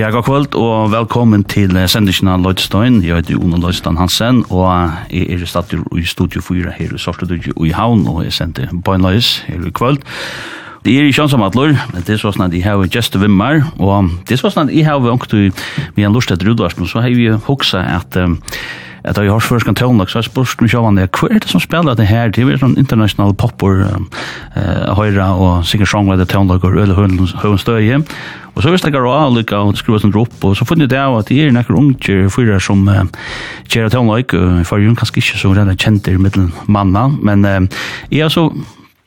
Ja, god kvöld og velkommen til sendingen av Lloydstein. Jeg heter Ono Lloydstein Hansen, og jeg er stadig i Studio 4 her i Sortedøy og i Havn, og jeg sendte Bøgnløys her i kvöld. Det er ikke ansamme atler, men det er sånn at jeg har gjest vimmar, og det er sånn at jeg har vankt vi har lustet rudvarsen, så har vi hoksa at um, at jeg har spørsmål tøvnlag, så jeg spørsmål meg sjåvann, hva er det som spiller det her? Det er sånn international popper, uh, høyra og sikkert songvede tøvnlag og øle høyens døye. Og så visste jeg gara av lykka og skruva sånn opp, og så funnet jeg av at det er nekker unger fyra som uh, kjera tøvnlag, og for jo kanskje ikke så redan kjent i middelen manna, men uh, jeg er så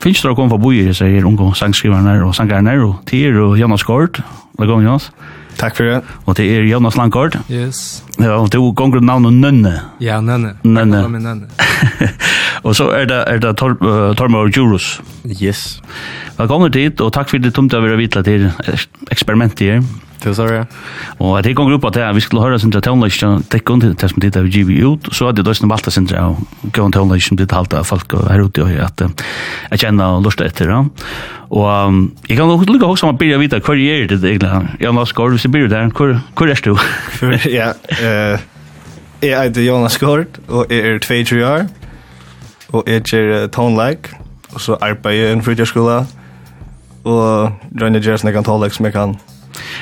Finns det å komme fra bojer, så er unge sangskriverne og sangerne, og Tier er Jonas Gård, velkommen Jonas. Takk for det. Og det er Jonas Langgaard. Yes. Ja, og det er gonger navnet Nønne. Ja, Nønne. Nønne. Nønne. og så er det, er det tor, uh, Tormor Djurus. Yes. Velkommen dit, og takk for det tomt å være vitla til eksperimentet her. Det sa jeg. Og det gonger opp at det, vi skulle høre sin tøvnløsning, det gong til det som dit er vi givet ut, så hadde jeg døysen valgt sin gong som dit halte av folk her ute, og at jeg kjenner og lurer etter. Ja. Og um, jeg kan nok lukke hos om å begynne å vite hva er det egentlig. Jeg har norsk gård, hvis jeg begynner der, hvor, hvor er du? Ja, Eh, jeg heter Jonas Gård, og jeg er 22 år, og jeg gjør tonelike, og så arbeider jeg i en fritidsskola, og Rønne gjør sånn jeg kan tonelike som jeg kan.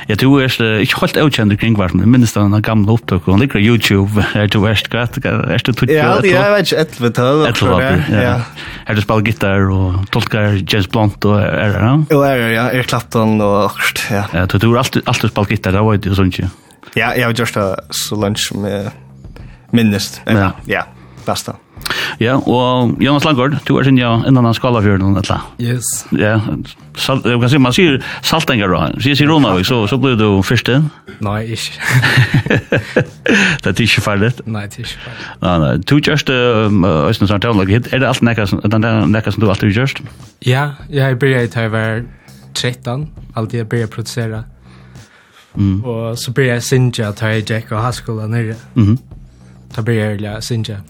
Ja, du er ikke holdt avkjent kring hvert, men minnes den gamle opptøk, og han ligger YouTube, er du erst gatt, er du tutt? Ja, jeg vet ikke, 11 tøv, jeg tror ja. Er du spiller gitar og tolkar James Blunt og er det, ja? Jo, er det, ja, er Clapton og akkurat, ja. Ja, du alltid alltid spiller gitar, det var jo sånn ikke. Ja, jeg har gjort det så lunch med minnest. Ja. Ja, bästa. Ja, og Jonas Langgaard, du er sin ja, innan han skala fyrir noen etla. Yes. Ja, salt, jeg kan si, man sier saltengar da, sier sier Ronavik, så, så blir du fyrste. Nei, ikke. det er ikke ferdig. Nei, det er ikke ferdig. Nei, nei, du kjørst Øystein Sarn Tavlag, er det alt nekka som, nekka som du alltid kjørst? Ja, jeg byrja i tøyver 13, alltid jeg byrja produsera. Mm. Og så blir jeg sinja tar jeg Jack og Haskola nere. Mm. Da blir jeg ja sinja.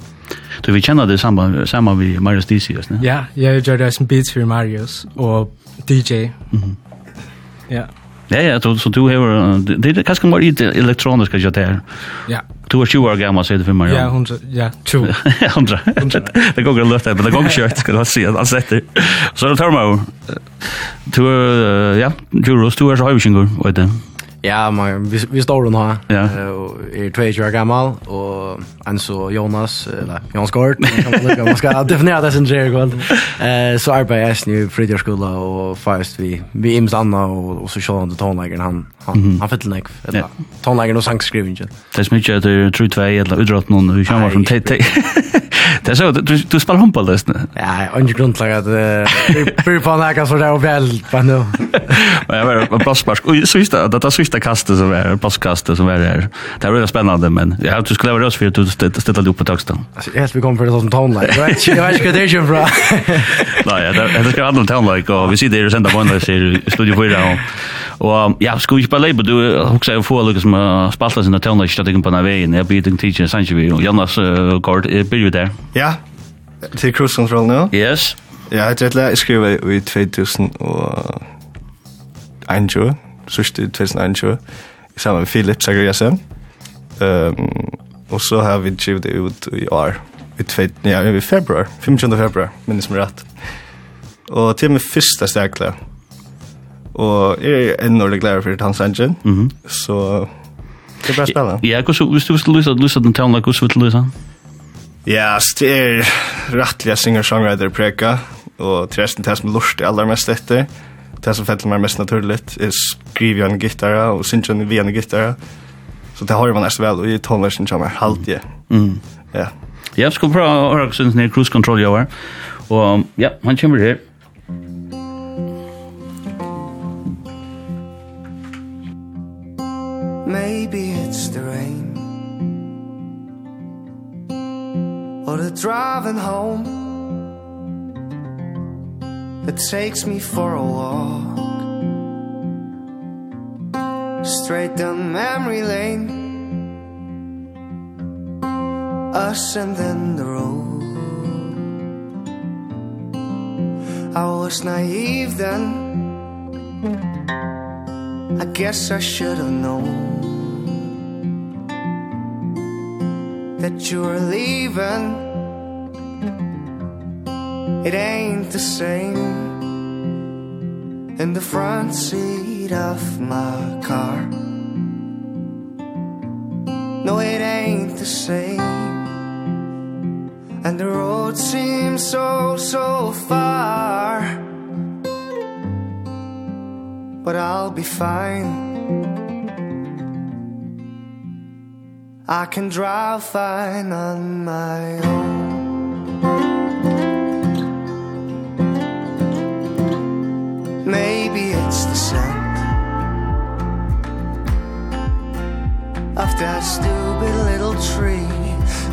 Du vi kjenner det samme samme vi Marius DC, ne? Ja, jeg gjør det som beats for Marius og DJ. Mm. Ja. Ja, ja, så, så du har, det er kanskje mer i det elektroniske jeg der. Ja. Du er 20 år gammel, sier du for meg. Ja, hun ja, 20. Ja, 100. Det går ikke løft men det går ikke kjørt, skal du si, han setter. Så er det Tormau. Du er, ja, Juros, du er så høyvisingur, vet du. Ja, man, vi, vi står den her. Ja. Jeg er 22 år gammal og en så Jonas, eller Jonas Gård, man skal definere det som skjer i kveld. Eh, så arbeider jeg i fritidsskolen, og faktisk vi, vi imstanna, og, og så kjøler han til tonleggeren, han, Han mm -hmm. han fick nek eller yeah. tonlagen och sangskrivningen. Det är mycket att det är true två eller utrått vi hur kan vara från TT. Det så du du spelar handboll dess nu. Ja, under at att för på några så där väl på nu. Men jeg var på passpask. og så just det att det sista kastet som er passkastet som er där. Det er veldig spennende men jag har du skulle vara oss du att ställa opp på texten. Alltså helt vi kommer for det som tonlag. Right. jeg vet inte det är bra. Nej, det skal handla om tonlag och vi sitter der og sender på andra sidan studio 4 och Og ja, skal vi ikke bare leipa, du husker jeg få lukka som spalta sinna tøvna ikke tøvna på denne veien, jeg blir ting tidsin sannsyn vi, og Jannas Gård, jeg blir jo der. Ja, til cruise control nå? Yes. Ja, jeg tror jeg skriver i 2000 og 2021, sørste 2021, sammen med Philip Zagreasen. Um, og så har vi givet det ut i år, i, tve, ja, i februar, 25. februar, minnes meg rett. Og til min første stekla, Og jeg er enormt glad for Tansangen, mm -hmm. så det er bare spennende. Ja, hvordan hvis du vil lyse, lyse den talen, hvordan vil du lyse den? Ja, det er rettelig singer-songwriter-preka, og til resten det som er lort er aller mest etter. Det som fettler meg mest naturligt er skriver jeg en gitarra, og synger jeg via en gitarra. Så det har man næst vel, og i tonversen kommer halvdige. Mm. Ja. Ja, skal prøve å høre hvordan det er cruise control jeg var. Og ja, han kommer her. or the driving home It takes me for a walk. Straight down memory lane Us and then the road. I was naive then. I guess I should have known. that you're leaving. It ain't the same. In the front seat of my car. No, it ain't the same. And the road seems so, so far. But I'll be fine. I can drive fine on my own. Maybe it's the scent Of that stupid little tree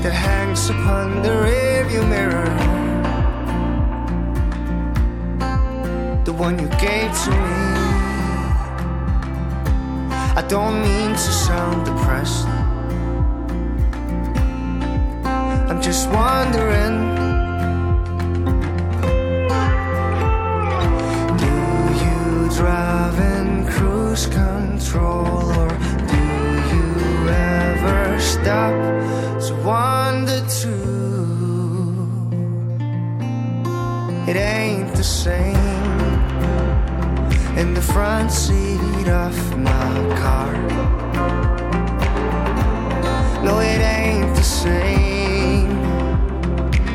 That hangs upon the rearview mirror. The one you gave to me. I don't mean to sound depressed. I'm just wondering Do you drive in cruise control Or do you ever stop to wonder too It ain't the same In the front seat of my car. No, it ain't the same.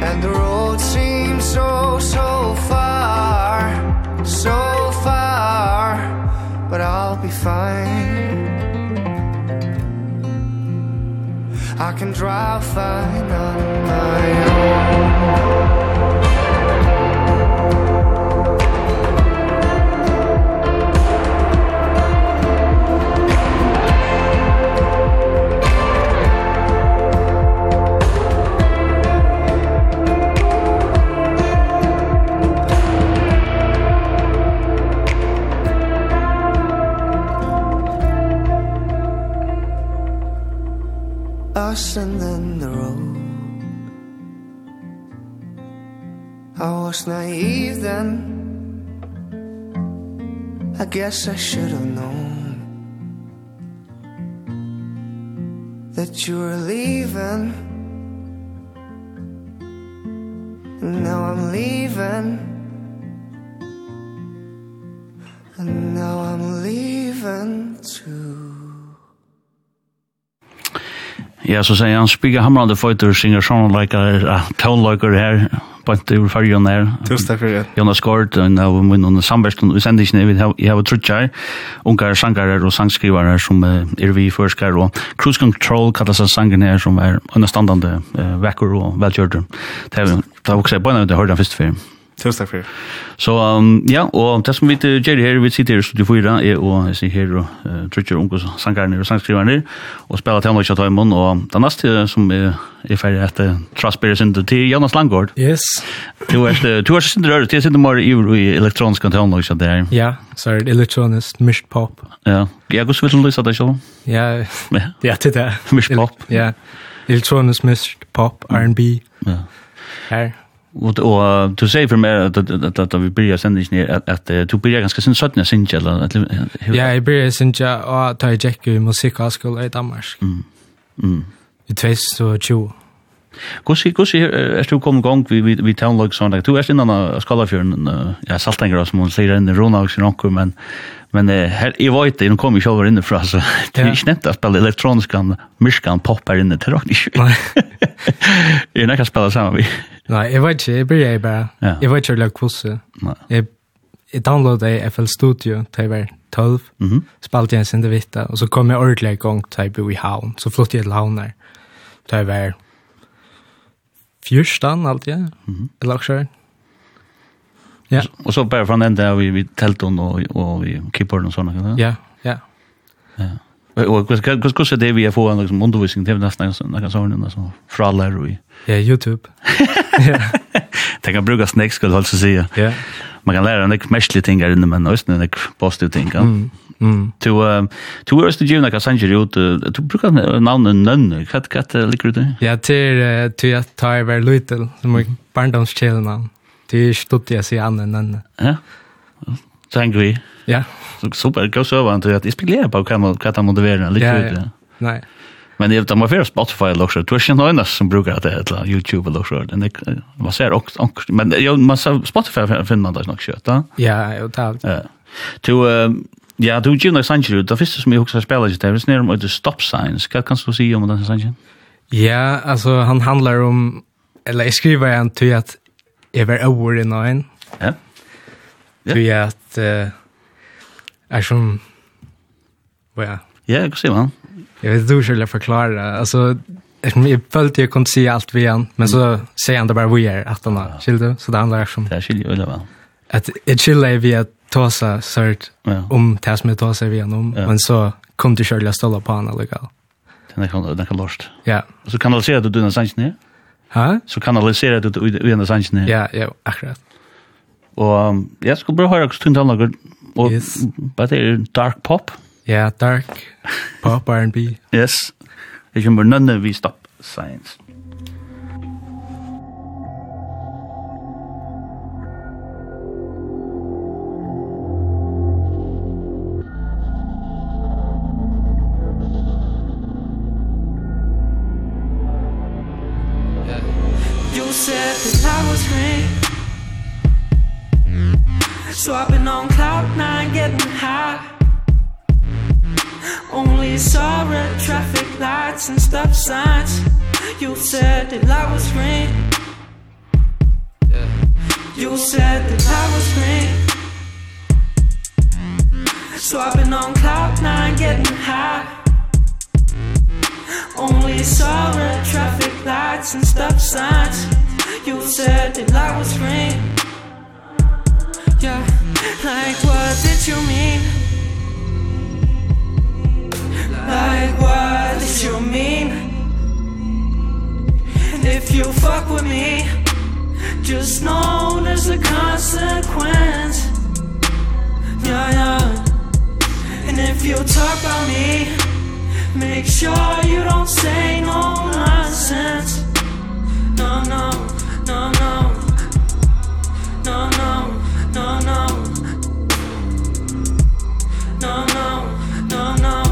And the road seems so, so far So far But I'll be fine. I can drive fine on my own. us and then the road I was naive then. I guess I should have known That you were leaving. And now I'm leaving. Ja, så sier han spiga hamrande fighter singer songwriter, uh, a her bant they fargen her. Tusen takk for det. Jonas Gård och nu vi mun under samverkan vi sender ikke ned, vi har jag har trutchar ungar sangare och sangskrivare som er vi forskar og cruise control kallas av sangen her, som är understandande vekker og välgjorda. Det har också på när det hörde först för. Tusen takk for det. Så um, ja, og det som vi gjør her, vi sitter her i studio 4, er og jeg sier her og uh, trykker unge sangerne og sangskriverne, og spiller til Hamlet Kjatøymon, og det neste som er, er ferdig etter Trasberg Sinde til Jonas Langgaard. Yes. Du er, du er Sinde Røret, jeg sitter mer i elektronisk til Hamlet Kjatøymon. Ja, så er det elektronisk, mist pop. Ja, jeg går så vidt om lyset deg selv. Ja, ja, til det. Mist pop. Ja, elektronisk mist pop, R&B. Ja. Her, Och och du säger för mig att att att vi börjar sen inte att att du börjar ganska sen sådant jag syns eller Ja, jag börjar sen jag och tar jag gick i musikskolan i Danmark. Mm. Mm. I 2020. Kussi kussi er du kom gong vi vi vi town sånn, Du er innan a skala ja saltanger som hon inn i rona sin något men men her, i vet det kommer ju över inne för så det är ikke nätt å spille elektronisk kan miskan her inne det er ikke. Nei. Jeg er näka spela samma vi. Nei, jeg vet inte, jag blir bara. jeg vet ikke inte lika Jeg, jeg downloadet i FL Studio till var 12. Mhm. Spelade jeg en sinde vita og så kom jeg ordentlig i gang til jeg typ i Havn. Så flyttet jeg til Havn her, där. Tyvärr Fyrstan alltid, ja. Mm -hmm. Eller også. Ja. Och så bare fra den der vi vi tälton och och vi keyboard och såna grejer. Ja, ja. Ja. Och hvordan kus kus det vi får en liksom undervisning till nästan några såna så för alla vi. Ja, YouTube. Ja. Tänk att bruka snacks skulle alltså si. Ja. Man kan lära en mästlig ting här inne men også en positiv ting. Mm. Mm. Du du er stu givna kan ut du brukar navnet nunn. Kat kat likur det. Ja, til til at ta ver lutel som er barndoms chilna. til stutt jeg se an nunn. Ja. Tangri. Ja. Super go så vant at jeg spekulerer på kan man kan motivera likur det. Nei. Men det är mer Spotify eller också. Du är ju någon som brukar det eller YouTube eller så. Den man ser också men jag man ser Spotify finner man det nog kött, va? Ja, jo, jag tar. Ja. Du Ja, du gjør nok sannsynlig. Det første som jeg husker spiller ikke, det er nere om et stop signs. Hva kan du si om den sannsynlig? Ja, altså han handlar om, eller jeg skriver igjen til at jeg var over i nøyen. Ja. ja. Til at uh, er som, hva ja. Ja, hva sier man? Jeg vet ikke hvordan jeg forklarer. Altså, jeg følte jeg kunne si alt vi igjen, men så sier han det bare vi er, at han har skilder. Så det handler om... Det er skilder, eller hva? At jeg skilder vi at tåsa sört ja. om det som jag tåsa vi om, ja. men så kom du själv att ställa på han alligevel. Den kan, den kan lort. Ja. Så kanalisera du dina sannsyn ner? Ha? Så kanalisera du dina sannsyn ner? Ja, ja, akkurat. Og um, jeg skulle bare høre hvordan tøndager, og yes. bare det er dark pop. Ja, dark pop, R&B. yes. Jeg kommer nødvendigvis stopp science. Dropping on cloud nine, getting high. Only saw red traffic lights and stop signs. You said that I was green. Yeah. You said that I was green. So I've been on cloud nine, getting high. Only saw red traffic lights and stop signs. You said that I was green. Yeah. Like what did you mean? Like what did you mean? And if you fuck with me Just know there's a consequence. Yeah, yeah. And if you talk about me Make sure you don't say no nonsense. No, no, no, no. No, no, no, no. No, no, no, no.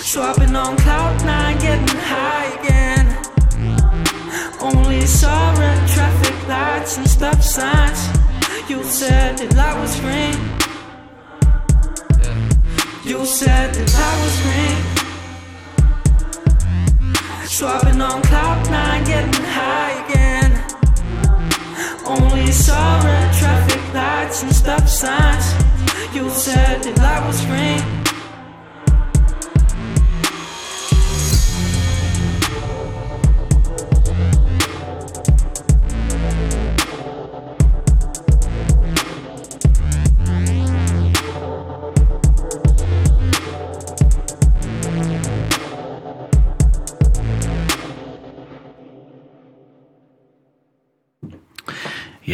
Swapping on cloud nine, getting high again. stop signs You said that I was green You said that I was green So I've been on cloud nine getting high again. Only saw red traffic lights and stop signs. You said that I was green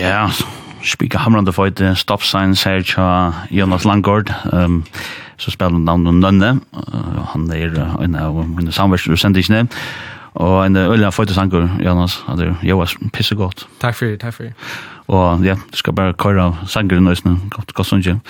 Ja, spika hamrande for et stop signs her tja Jonas Langgaard, um, så spelar han navn Nønne, uh, han er en av mine samverster og sendisene, og en øyla for et sanger, Jonas, han er Joas, pissegodt. Takk for det, tack för det. Og ja, du skal bare køyre sangeren og sånn, godt, godt sånn ikke.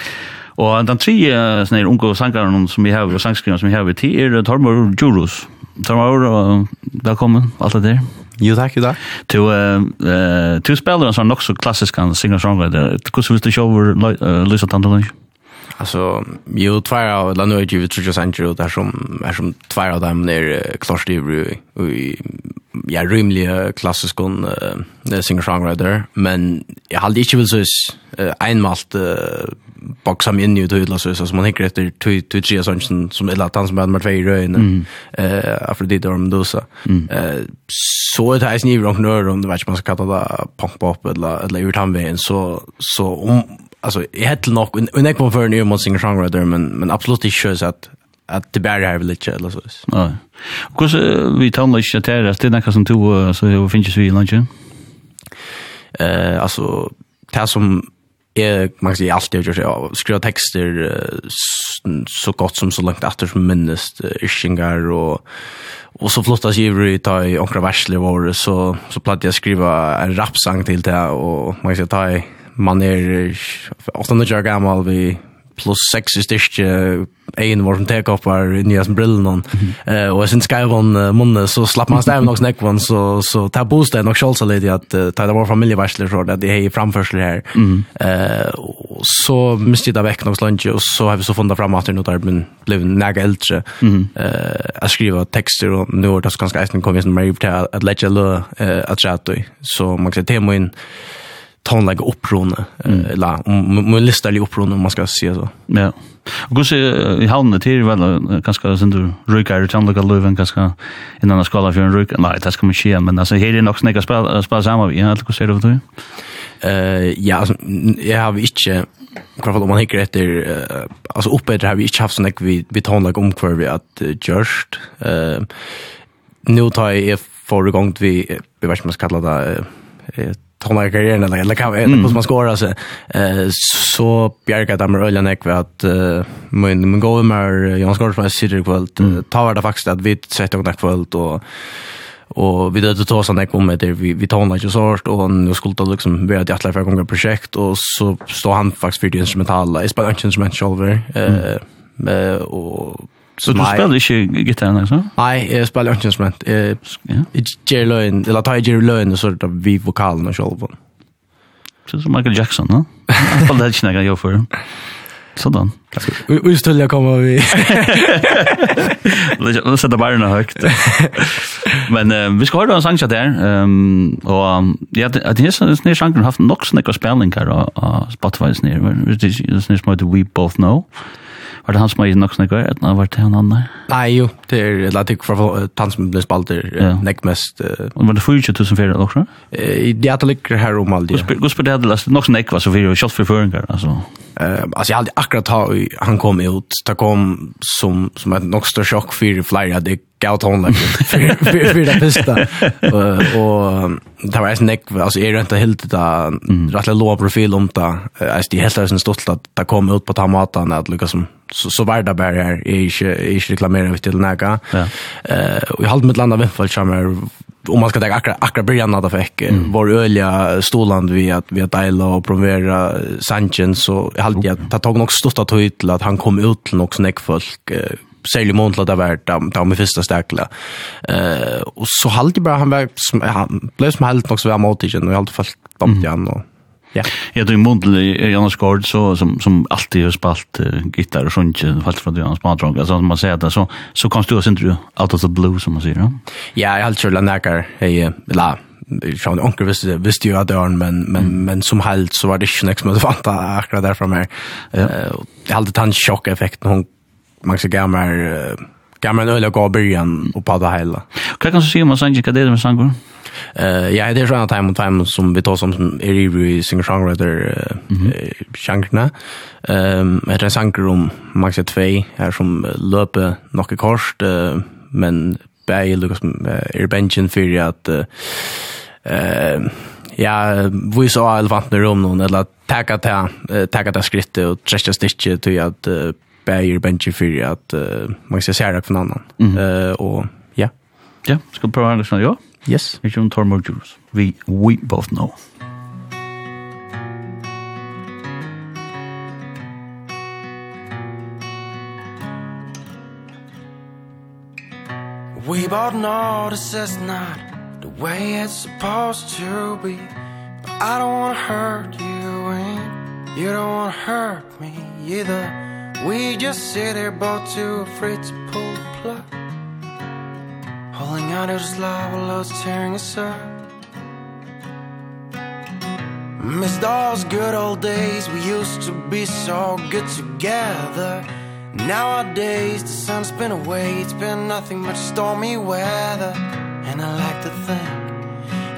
Og den tre uh, sånne unge sangeren som vi har, og sangskrivene som vi har, det er Tormor Djurus. Tormor, uh, velkommen, alt det der. Jo, takk, jo, takk. Du, uh, du spiller en sånn nok så klassisk singer-songwriter. Hvordan vil du se over Lysa Tantalunch? Alltså, jo, tvär av den nu är ju vi tror jag sen tror där som är som tvär av dem när Klarsdivru i ja, rymlig klassisk uh, singer-songwriter, men jeg hadde ikke vel så uh, einmalt uh, baksam inn i utøyla så så man hikker etter Tutsia Sørensen som illa at han som er nummer 2 i røyene, mm. uh, Afrodite og Medusa. Mm. Uh, så er det eisen i rocknør, om det vet ikke man skal kalla det punk-pop eller, eller ut veien, så, så om, alltså jag heter nok, og jeg kom en ny mot singer-songwriter, men, men absolut inte så att att det bara är väl lite eller så. Ja. Hvordan vi tar nog inte till det er noe som tog så det finnes vi i lunchen. Eh alltså det som är man kan säga allt det jag skriva texter så gott som så långt efter som minnes ishingar och och så flottas ju i ta i onkra värsle var så så platt jag skriva en rapsang till det och man kan säga ta i man är ofta när gammal vi plus sex i styrke en var som tek opp var i nye som brillen og, uh, og jeg synes skrev han uh, munne så slapp man stev nok snekvann så, så ta bostad nok kjølsa litt i at uh, ta det var familjevarsler så det är i här her. Mm. så måste jeg det vekk nok slange og så har vi så funnet fram at det nå der men blev nega eldre. Eh uh, jeg skriver tekster og nå er det ganske eisen kom vi som mer til at letja lø uh, at så man kan se temaen tonlägga upprona mm. eller om man listar lite upprona om man ska se så. Ja. Och går så i handen till väl kanske sen du rykar til andre löven kanske innan den skala for en ryk. nei, det ska man ske men alltså her er nog snäcka spela spela samma vi allt går så det du. Eh ja, alltså, jag har inte kvar om man hickar efter alltså uppe där har vi inte haft sån vi vi tonlägga om kvar vi att just eh nu tar jag för igång vi vi vet inte vad man ska kalla det tar man karriären eller eller kan eller hur man skorar så eh så bjärka där med Öljan Ek att men men går med Jan Skård från Sidder kväll tar vart faktiskt att vi sätter några kväll och og vi dödte ta jeg kom med det vi vi tar ikke så hårt og nu skulle det liksom vara det alla för gånger prosjekt, og så står han faktiskt för det instrumentala. I spelar inte instrument själv eh og Så du spelar inte gitarr alltså? Nej, jag spelar inte instrument. Eh, Jerry Lewin, eller tar Jerry Lewin och så där vi vokalen och själva. Så som Michael Jackson, va? På det här jag gör för. Sådan. Och just till jag kommer vi. Låt sätta barna högt. Men eh, vi ska höra en sång där. Ehm och ja, det är sån snär har haft nog snäcka spelningar och Spotify snär. Det är snär som att we both know. Var det han som har gitt nok snakker, at han var til han andre? Nei, jo, det er, la tikk for han som blir spalt der, ja. nekk mest. Og var det 40.000 fyrir også? Det er at det ligger her om aldri. ja. Hvor spør det hadde lest, nok som nekk var så fyrir, kjalt for føringer, altså? Altså, jeg hadde akkurat ha, han kom ut, det kom som, som et nok større sjokk fyrir flere, det gav tonen för det bästa och det var en neck alltså är inte helt det rätt låg profil om det? Alltså det helt är stolt att det kom ut på tamatan att Lucas som så så var det bara här är inte är reklamerar till näga eh vi i halv med landa vem fall om man ska ta akra akra början att fick var öliga stoland vi att vi att dela och provera Sanchez så jag hade jag ta tag nog stort att till att han kom ut till något snäckfolk særlig mån til at det var da med første stäckla Uh, og så halte jeg bare, han, var, som, han ble som helt nok så var mot ikke, og jeg halte falt damt igjen. Og, ja. Jeg tog mån til Jonas Gård, så, som, som alltid har spalt uh, gitar og sånt, falt fra Janne Smadrong, altså man sier det, så, så kom du og sendte du out of the blue, som man sier. Ja, ja jeg halte kjørla nekar, jeg, la, från onkel visste visste ju att dörren men men mm. men som helt så var det inte nästan vad att var akkurat där från mig. Eh jag hade tant chock effekt hon man ska gamla gamla öl och gå början och på det hela. Kan du se om Sanji gick det med sangor. Eh ja, det är såna time och time som vi tar som som är i singer songwriter shankna. Ehm det är sanger om Max 2 här som löper något kors men bäge Lucas är benchen för att eh ja, vi så elefanten i rummet eller tacka ta tacka ta skrittet och träcka stitchet till att bäger bencher för att uh, man ska se det från annan. Eh och ja. Ja, ska vi å Andersson ja? Yes. Vi kör en Tormo Jules. We we both know. We both know this is not the way it's supposed to be But I don't wanna hurt you and you don't wanna hurt me either We just sit there both too afraid to pull the plug. Holding out of this love while it's tearing us up. Miss those good old days we used to be so good together. Nowadays the sun's been away it's been nothing but stormy weather. And I like to think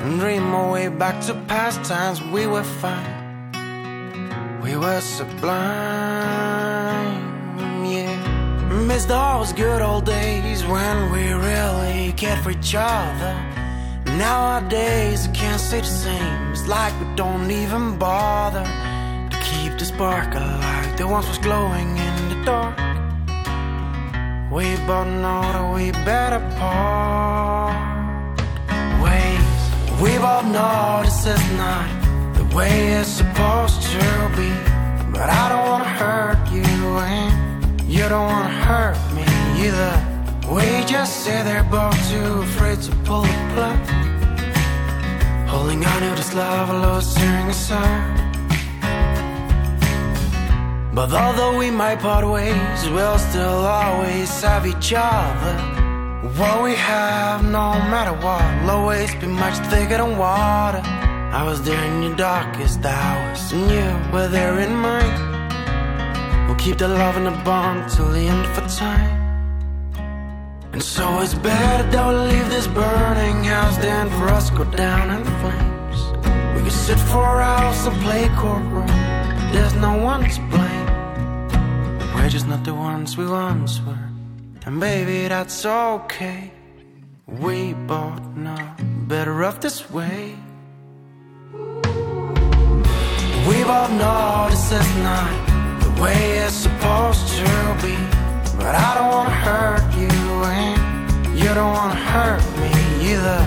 and dream my way back to past times we were fine. We were sublime miss those good old days when we really cared for each other. Nowadays I can't say the same. It's like we don't even bother To keep the spark alive. That once was glowing in the dark. We both know that we better part. Ways We both know this is not The way it's supposed to be. But I don't wanna hurt you and You don't wanna hurt me either. We just sit there both too afraid to pull the plug. Holding on to this love I lost during the summer. But although we might part ways We'll still always have each other. What we have no matter what Will always be much thicker than water. I was there in your darkest hours And you were there in mine keep the love in the bond till the end for time. And so it's better that we leave this burning house Than for us go down in flames. We could sit for hours and play courtroom There's no one to blame. We're just not the ones we once were. And baby, that's okay. We both know better off this way. We both know this is not way it's supposed to be. But I don't wanna hurt you and you don't wanna hurt me either.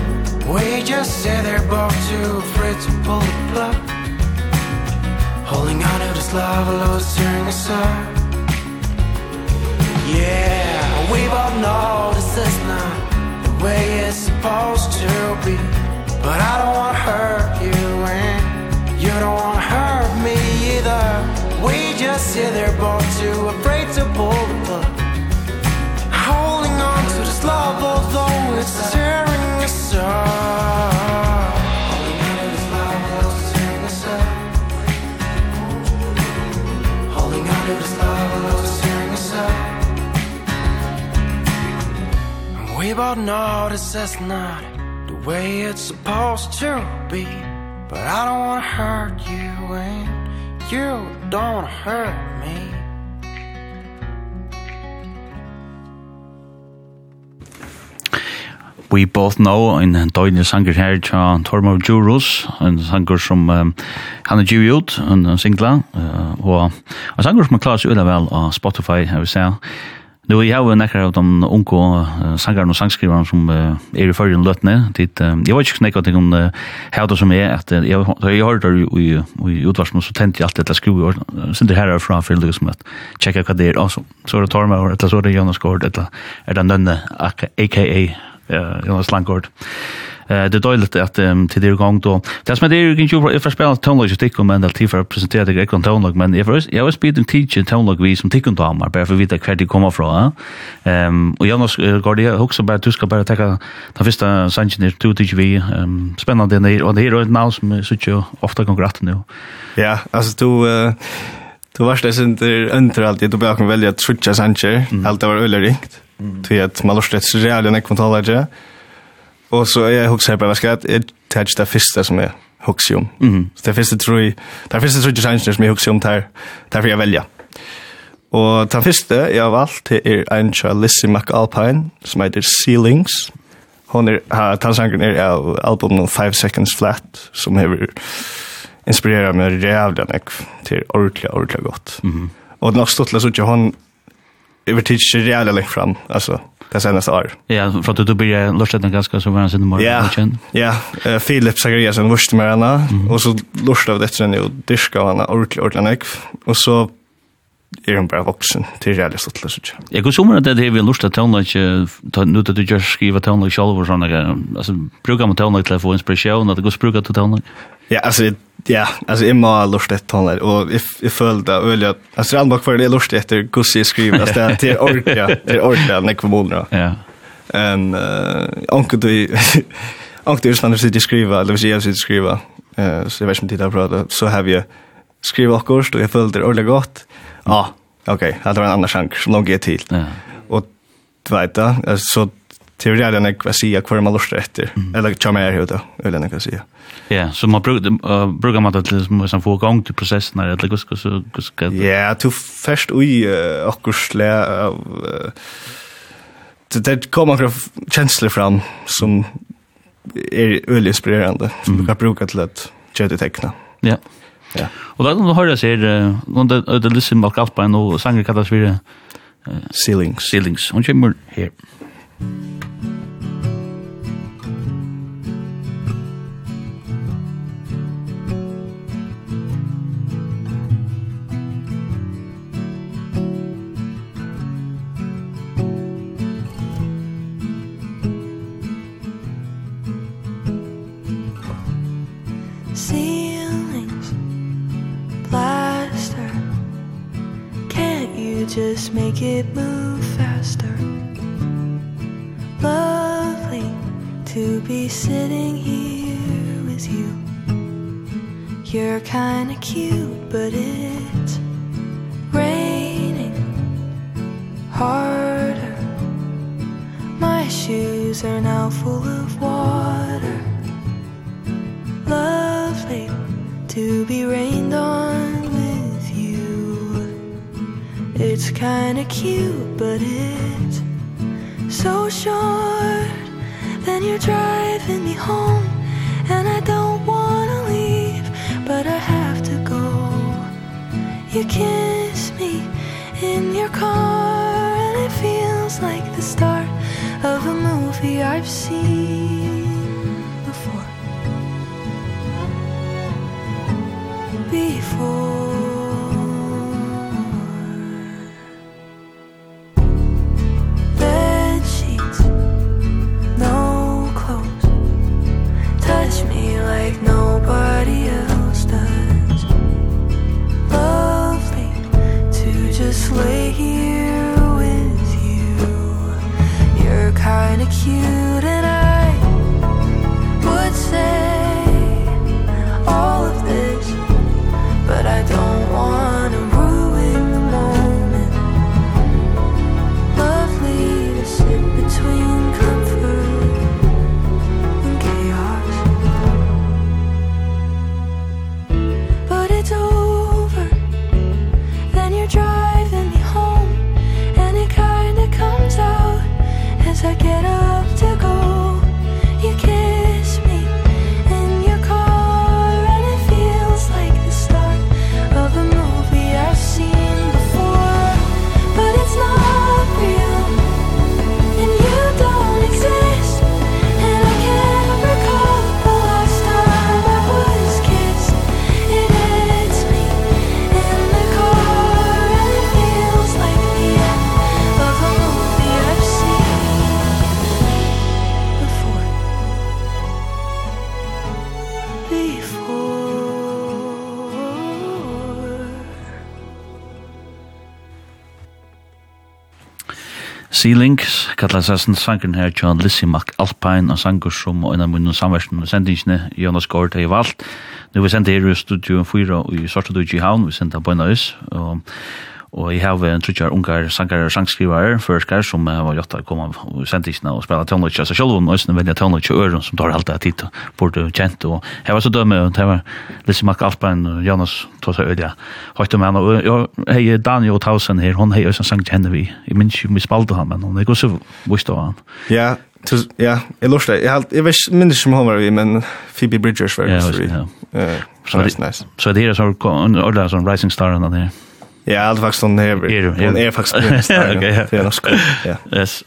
We just sit there both too afraid to pull the plug Holding on to this love, a lose tearing us Yeah, we both know this is not the way it's supposed to be. But I don't wanna hurt you and you don't wanna hurt me either. We just sit there born too afraid to pull the plug. Holding on to this love although it's tearing us up. Holding on to this love although it's tearing us up. Holding on to this love although it's tearing us up We both know this is not the way it's supposed to be. But I don't wanna hurt you and You don't hurt me. We both know in Doyne sanger her tja Tormo Jurus en sanger som um, han er givet ut en singla uh, og en sanger som er klar så vel av Spotify I vi ser. Nu jag har några av de unga sangarna og sangskrivarna som er i förrän Dit, Det jag vet inte något om hur det som är att jeg jag har det i i utvarsmen så tänkte jag allt detta skru och sen det här är från för liksom at checka hva det er, alltså så er det tar mig eller så er det Jonas Gård eller er det Nønne, aka Jonas Langård. Eh det är dåligt att till det gång då. Det som det är ju för för spela tonlag just tycker men att för presentera det kan tonlag men jag jag har spelat teach tonlag vi som tycker då mer bara för vita kvar det kommer från. Ehm och jag går det också bara du ska bara ta den första sanchen där du tycker vi spännande det och det är ett namn som så ju ofta går rätt nu. Ja, alltså du Du varst det sin der under alt, du bare kan velge sancher, alt det var øyelig ringt, til at man lortet så reale nekvantaler ikke, Och så jag huxar på vad ska jag touch det första som är huxium. Mm. Så det första tror jag, det första tror jag chansen som är huxium där. Därför jag välja. Og den første jeg har valgt det er en Angela Lizzie McAlpine, som heter Ceilings. Hon er, ha, tansangren er av albumen Five Seconds Flat, som har inspirerat meg rævlig nek til ordentlig, ordentlig godt. Mm -hmm. Og den har stått til at hon över tid tids rejäla längre fram alltså det senaste år. Ja, för att du blir lustet den ganska så var han sin morgon. Ja, ja. Uh, Philip Zachariasen lust med henne mm. och så lustade vi det sen och dyrka henne ordentligt ordentligt. Och så er hun bare voksen til realistisk til å sitte. Jeg går sommer at det er vi lust til tøvnløk, nå til du gjør skriva tøvnløk selv og sånne greier, altså bruker man tøvnløk til å få inspirasjon, at det går bruker til tøvnløk? Ja, altså, ja, altså, jeg må ha lust til tøvnløk, og jeg, jeg føler det øyelig at, altså, jeg anbakvar det er lust etter gus jeg skriver, altså, det er orka, det er orka, nekva måneder. Ja. En, uh, anker du, anker du, anker du, skriva, eller hvis jeg sitter skriva, uh, så jeg vet ikke om tid jeg prater, så har vi skriva akkurat, og jeg føler det ordentlig godt, Ja, okej. Okay. Det var en annan sjank som låg till. Ja. Och du vet det, så teori teorier den jag vad säga kvar man lustar efter. Eller jag mer hur då, eller den jag säga. Ja, så man brukar brukar man det som som får igång till processen eller det går så ska Ja, du först oj och slä det kommer några känslor fram som är öl inspirerande. Mm. Du kan bruka till att köta teckna. Ja. Yeah. Ja. Og da kan du høre seg, når det er Lissim Malkalpain og sanger kallas for Ceilings. Ceilings. Hun kommer her. Ceilings. just make it move faster. Lovely to be sitting here with you. You're kind of cute but it's raining harder. My shoes are now full of water. Lovely to be rained on. It's kind of cute but it's so short Then you're driving me home and I don't want to leave but I have to go. You kiss me in your car and it feels like the start of a movie I've seen before. Before. way here with you. You're kind of cute. Ceiling, kallar seg sassin sangren her John Lissi McAlpine, og sangur som og en av munnen samversen og sendingene Jonas Gård har valgt. Nå vi sendte her i studio 4 og i Svartadug i Havn, vi sendte på en av oss, og Og jeg har en trutjar ungar sangar og sangskrivarer førskar som har gjort å komme og sendte ikkna og spela tónlutja. Så sjálf hun òsne velja tónlutja øren som tar alt det tid og borde kjent. Og jeg var så dømme, og det var Lissi Mack Alpbein og Jonas tog seg Ødja. Høyt om henne, og hei Daniel Tausen her, hun hei òsne sang til henne vi. Jeg minns jo, vi spalte han, men hun er gos vist av han. Ja, ja, jeg lurer det. Jeg minns ikke om hun var vi, men Phoebe Bridgers var det. Ja, ja. Så det er så det er sånn, så det er sånn, så det er sånn, Ja, det faktiskt hon är. Hon är faktiskt Okej. Det er norsk. Ja. Yes.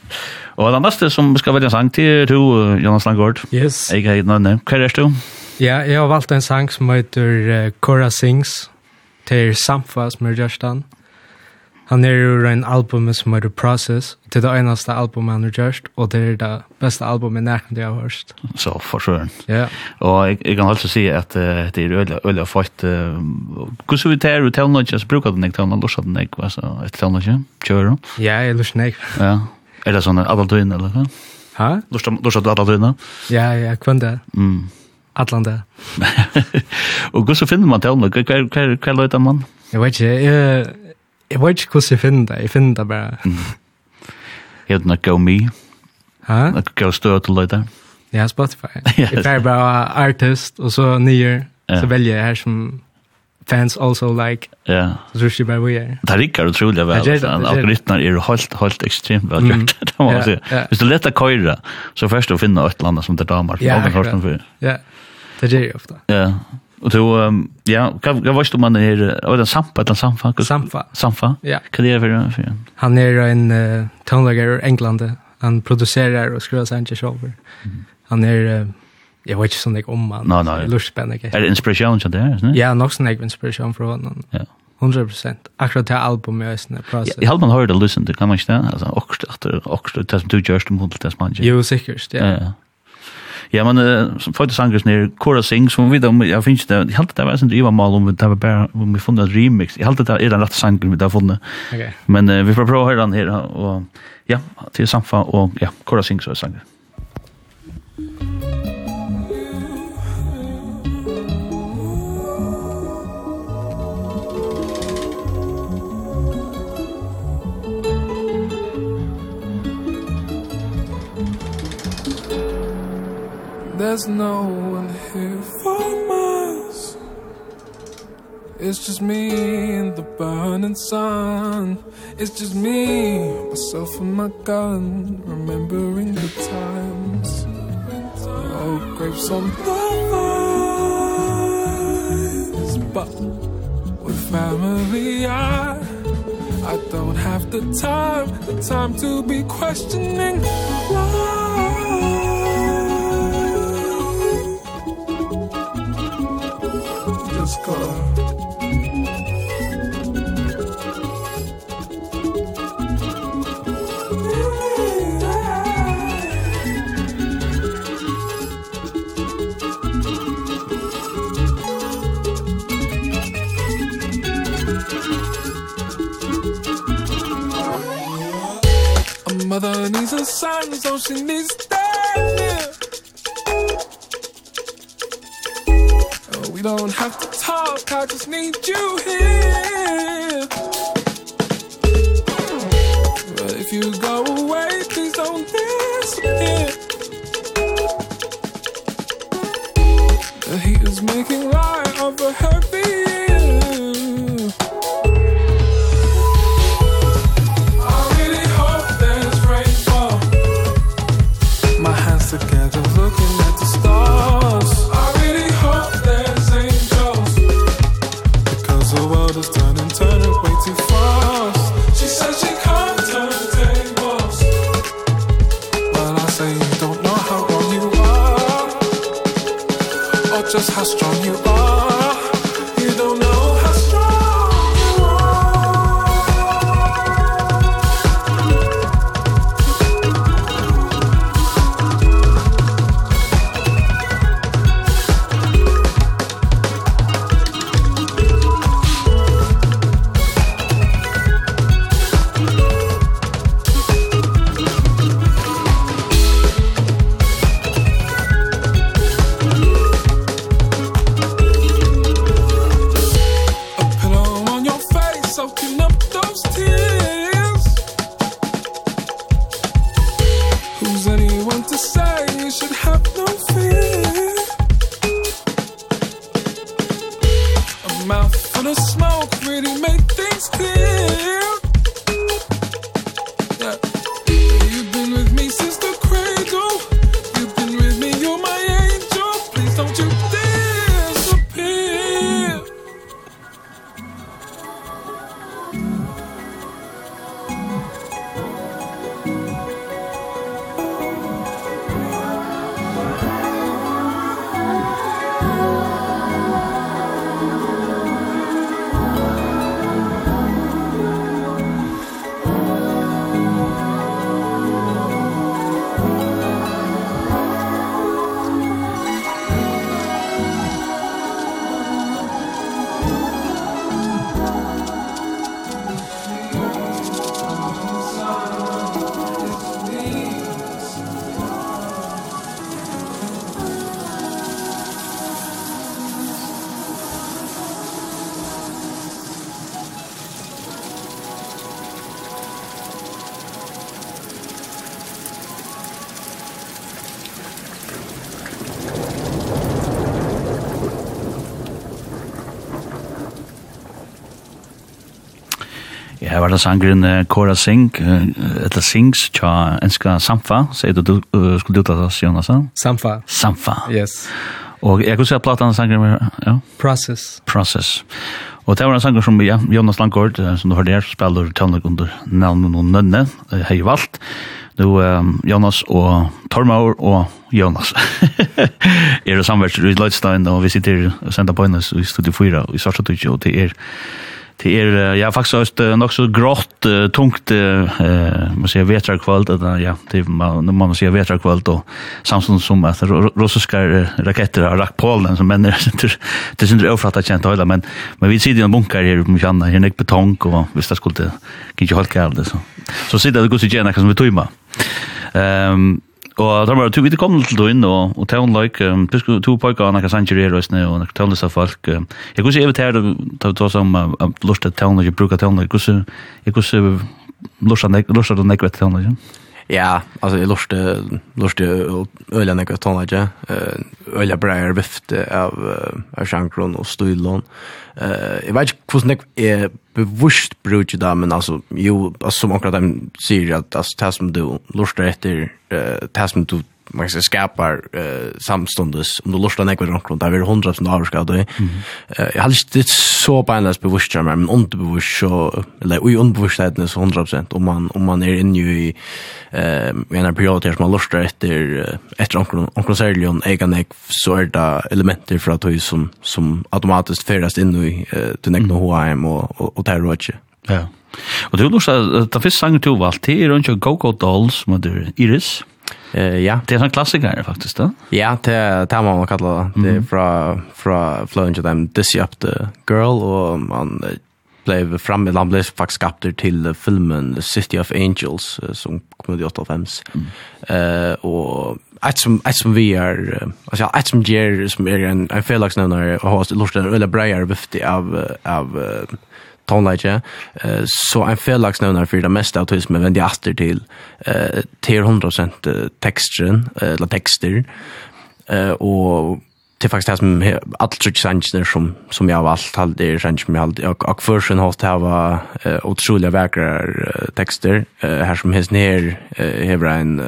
Og den nästa som ska välja sang till to Jonas Langård. Yes. Jeg har inte nämnt. Vad är du? Ja, jeg har valgt en sang som heter uh, Cora Sings til Samfa som är görstan. Han er jo en album som heter Process. Det er det eneste albumet han har gjort, og det er det beste albumet nærmest jeg har hørt. Så, for søren. Ja. Og jeg, jeg kan altså si at uh, det er øyla, øyla fælt. Uh, hvordan vi tar ut tøvnløy, så bruker den ikke tøvnløy, lorset den ikke, altså, et tøvnløy, kjører du? Ja, jeg lorset den ikke. Ja. Er det sånn adaltøyne, eller hva? Ha? Lorset du adaltøyne? Ja, ja, kvann det. Mm. Atlanta. og hvordan finner man tøvnløy? Hva, hva, hva, hva løyter man? Jeg vet ikke, jeg Jeg vet ikke hvordan jeg finner det. Jeg finner det bare. Jeg vet nok Go Me. Hæ? Nok Go Støt og løyde. Ja, Spotify. Jeg pleier bare artist, og så nye. Så velger jeg her som fans also like. Ja. Så tror jeg bare vi er. Det rikker utrolig vel. Algoritmer er helt, helt ekstremt vel gjort. Det må man si. Hvis du leter køyre, så først du finner et eller annet som det damer. Ja, akkurat. Ja, det gjør jeg ofte. Ja. Och då ja, kan jag vet om man är eller Sampa eller Sampa. Sampa. Sampa. Ja. Kan det vara för? Han är en uh, tonlager i England. Han producerar och skriver sina shower. Han är uh, jag vet inte så mycket om han. Nej, nej. Lustspännande. Är det inspiration så där, va? Ja, nog sån inspiration från honom. Ja. 100% akkurat det album jag er process. Jeg har man hørt att lyssna till kan man inte alltså och att och det som du görs mot det som man. gjør. Jo sikkert, ja. Ja. Ja, men som fyrir sangers nere, Kora Sing, som vi vet om, jeg finnes det, jeg halte det var en driva mal om det var bare, om vi funnet et remix, jeg halte det er den rette sangen vi har funnet. Men uh, vi får prøve å høre den her, og ja, til samfa, og ja, Kora Sing så er sanger. There's no one here for us. It's just me in the burning sun. It's just me, myself and my gun Remembering the times. Oh, grapes on the vines. But with family I I don't have the time The time to be questioning. Why? Alaska mother needs a son, so she needs daddy. Oh, we don't have to I just need you here. But if you go Her var det sangren Kora Sing, etter Sings, tja enska Samfa, sier du du skulle uttale oss, Jonas? Samfa. Samfa. Yes. Og jeg kunne se at platan sangren, var, ja? Process. Process. Og det var en sanger som ja, Jonas Langgaard, som du hørte her, spiller tøvnlig under navnet og nønne, hei valgt. Nu um, Jonas og Tormaur og Jonas. er det samverst i Løydstein, og vi sitter og sender på hennes i Studio 4 i Svartstudie, og det er Det er ja faktisk nok så grått tungt eh man ser vetra kvalt att ja det man man ser vetra kvalt och samsung som att russiska raketter har rakt Polen som men det syns det ofta känt hela men men vi sitter i en bunker här på Janna här näck betong och visst det skulle kanske hålla det så. Så sitter det går så gärna som vi tumma ehm Og da var det, to vidt kom til inn, og, og til løyk, um, du skulle to pojka, og nekka sanger i røysene, og nekka tøvnlis av folk. Jeg kunne si evit her, da vi tås om lort at tævn løyk, bruka tævn løyk, jeg kunne si lort til nekka tævn løyk. Ja, altså jeg lorte, lorte øyla nekka tævn løyk, øyla breier vifte av, av sjankron og stylon. Jeg vet ikke hvordan jeg bevusst bruk det men alltså jo alltså som akkurat de säger att alltså det som du lustar efter det som du man ska skapa eh samstundes om du lustar nekvar runt runt där vi hundra som har ska det. Jag hade inte så på en bevisst men underbevisst så eller i är så 100 om man om man är inne i eh en period där man lustar efter efter onkel onkel Serlion egen ek så är det elementer för att du som som automatiskt färdas in i den no HM och och där roche. Ja. Och du lustar ta fisk sang till valt till runt Go Go Dolls med Iris. Eh ja, det är en klassiker faktiskt då. Ja, det det man kallar det. Det är från från to them this up the girl och man blev fram i landet faktiskt skapt till filmen The City of Angels som kom ut i 85. Eh och ett som ett som vi är alltså ett som ger som är en like felaktig när jag har lust att eller brejer vifte av av tonleike, eh, så en felagsnevner for det meste autisme vender jeg atter til, eh, til 100% teksteren, eller tekster, eh, og till faktiskt det som allt tror jag som som jag har valt hade det som mig allt och och för sen har det var otroliga vackra texter här som hes ner har en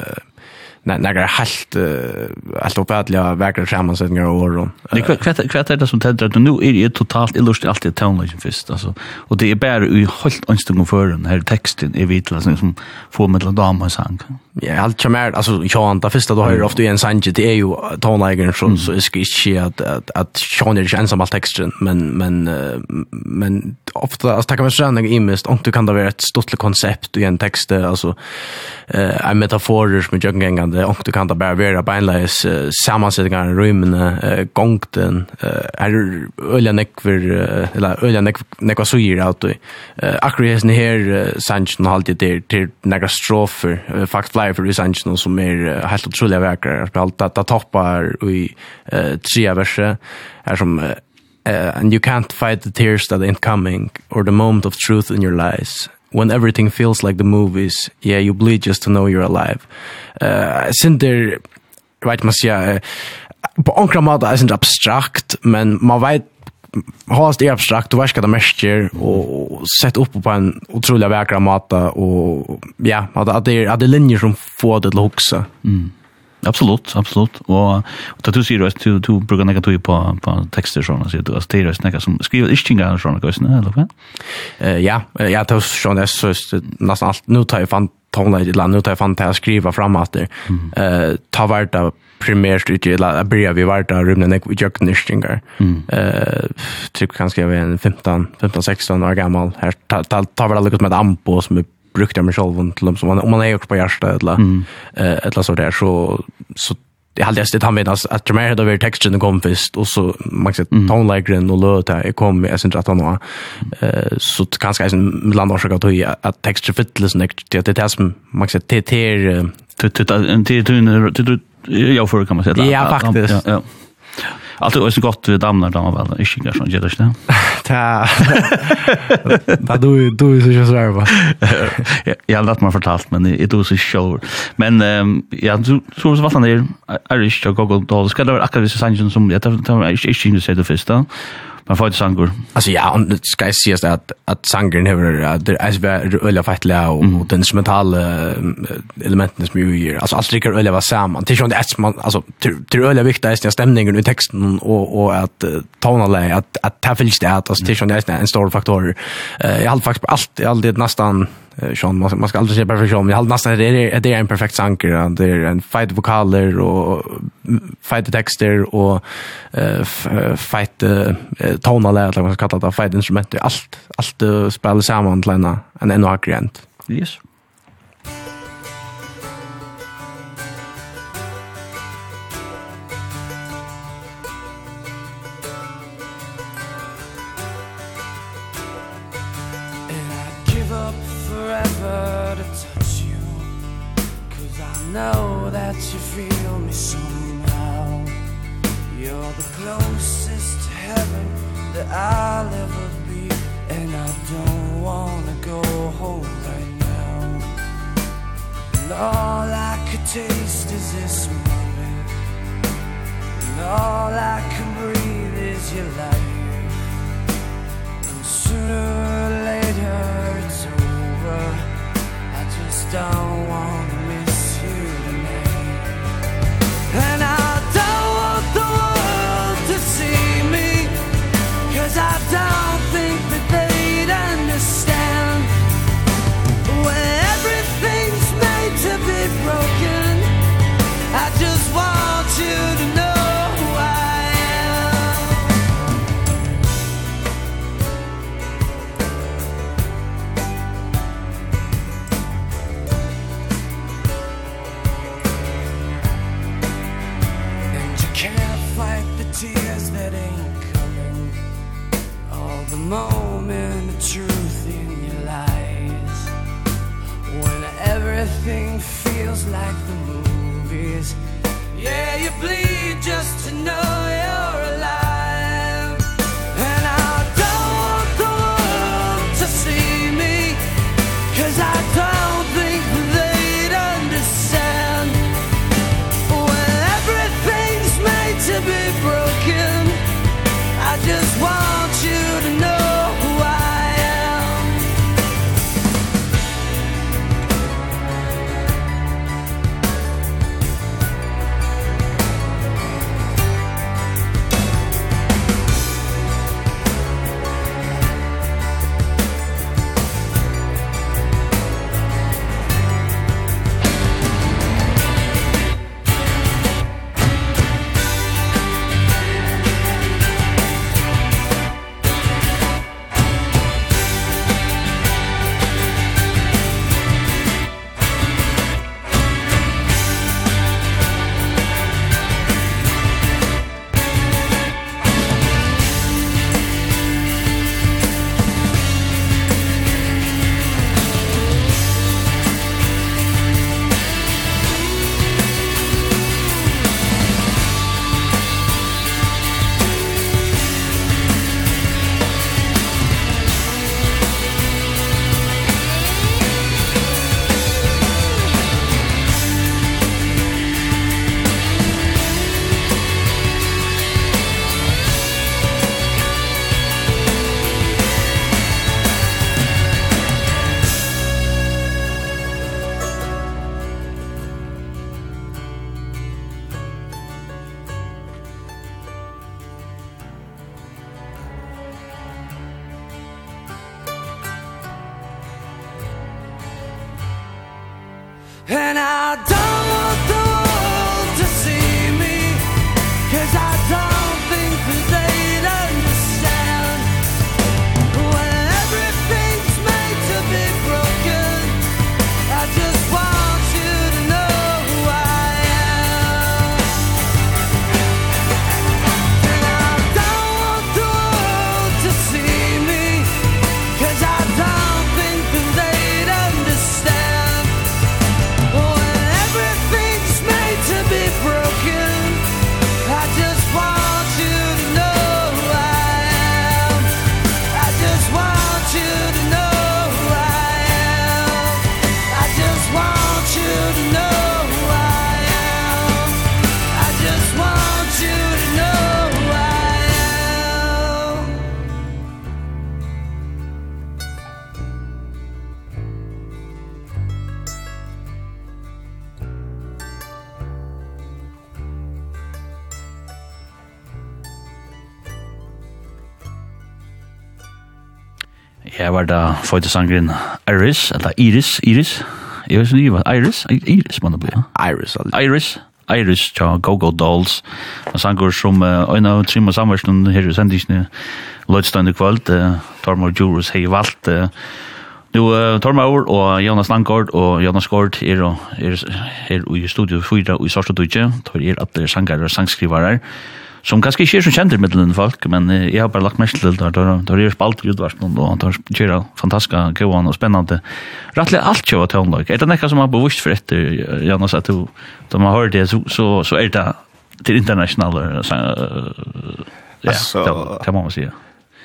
några helt helt uppåtliga verkar sammansättningar och år. Det kvätt kvätt är det som tänder att nu är det totalt illust allt i som först alltså och det är bara i helt anstungen för den här texten är vitla som får mellan damer och sang. Ja, allt som är alltså jag antar första då har ju ofta en sang det är ju tonlagen så så är det inte att att att Sean är ensam all texten men men men ofta alltså tackar man såna i mest och du kan det vara ett stort koncept i en text alltså eh en metafor som jag kan kan Och du kan det bara vara beinleis uh, sammansättningar i rymene, uh, gongten, uh, är öliga nekver, uh, eller öliga nekva suger allt. Uh, akkur hesten här, uh, Sanchin har alltid det till nekra strofer, uh, fakt flyer för i som är uh, helt otroliga verkar. Allt at toppar i uh, tria verset, er som uh, uh, and you can't fight the tears that ain't coming, or the moment of truth in your lies, when everything feels like the movies, yeah, you bleed just to know you're alive. Uh, Sinter, right, man säga, på onkra mat är det abstrakt, men man vet har det abstrakt, du vet vad det mest gör och sett upp på en otroligt vacker mat och ja, att det är, att det är linjer som får det att huxa. Mm. Absolut, absolut. Och, och du säger att du, du brukar näka tog på, på texter såna så du har styrer näka som skriver ischtingar och såna gøysene, eller hva? Eh ja, ja, det er sånn, det så nesten alt, nu tar jeg fan tonleit i land, tar jeg fan att skriva framåt där. Eh ta vart av primärt ut i land, börjar vi vart av rummen i jøkken Eh Mm. Uh, typ kanskje jeg er 15-16 år gammal, Här tar tar väl ta, ta, med ta, ta, ta, brukt dem själv till dem som man om man är också på hjärta eller mm. eh eller så där så så det hade jag han med att det mer hade över texten kom först och så man sett mm. tone like den och låta jag kom jag syns att han var eh så kanske en land också att att texten fittless next det det som man sett det det det det det det jag får kan man säga ja faktiskt ja Allt är så gott vi damnar då väl. Inte inga sån jätte snä. Ta. Vad du du är så svär va. Jag har lärt mig fortalt men det är så show. Men ja så så vad han är är inte jag går då ska det vara akkurat så sanningen som jag tar inte inte det första. Men för sangur. Alltså ja, och det ska ses att att sangren har att det är öliga fattliga och mm. den instrumentala elementen som ju ger. Alltså allt tycker öliga var samman. Det är ju det att man alltså till öliga viktiga är stämningen i texten och och att tonalä att att ta fylls det att alltså det är ju en stor faktor. Eh i allt faktiskt allt allt det nästan Sean man, man ska aldrig se perfektion. Jag har nästan det är det är en perfekt sanker. Det är en fight vokaler och fight texter och eh fight tonal eller vad man ska kalla det, fight instrument. Allt allt spelar samman till en en en agent. Yes. I'll ever be And I don't wanna go home right now. And all I could taste is this moment. And all I can breathe is your life. And sooner or later it's over. I just don't want moment of truth in your lies. When everything feels like the movies. Yeah, you bleed just to know. fødte sangren Iris, eller Iris, Iris. Jeg vet ikke hva, Iris? Iris må det bli. Iris. Iris. Iris, tja, Go Go Dolls. Og sanger som øyne av Trima Samversen her i sendingene i kvöld, Tormor Jurus hei valgt. Nu, Tormor og Jonas Langgaard og Jonas Gård er her i studio 4 og i Sorstadudje, Tor er at sanger og sangskrivarer som kanskje ikke er så kjent i middelen folk, men jeg har bare lagt mest til det, det er spalt i utvarslen, og det er fantastiske gøyene og spennende. Rettelig alt kjøver til tøvnlag. Er det nekka som har bevist for etter, Janus, at du, da man hører det, så, så, så er det til internasjonale, ja, det, det må man si, ja.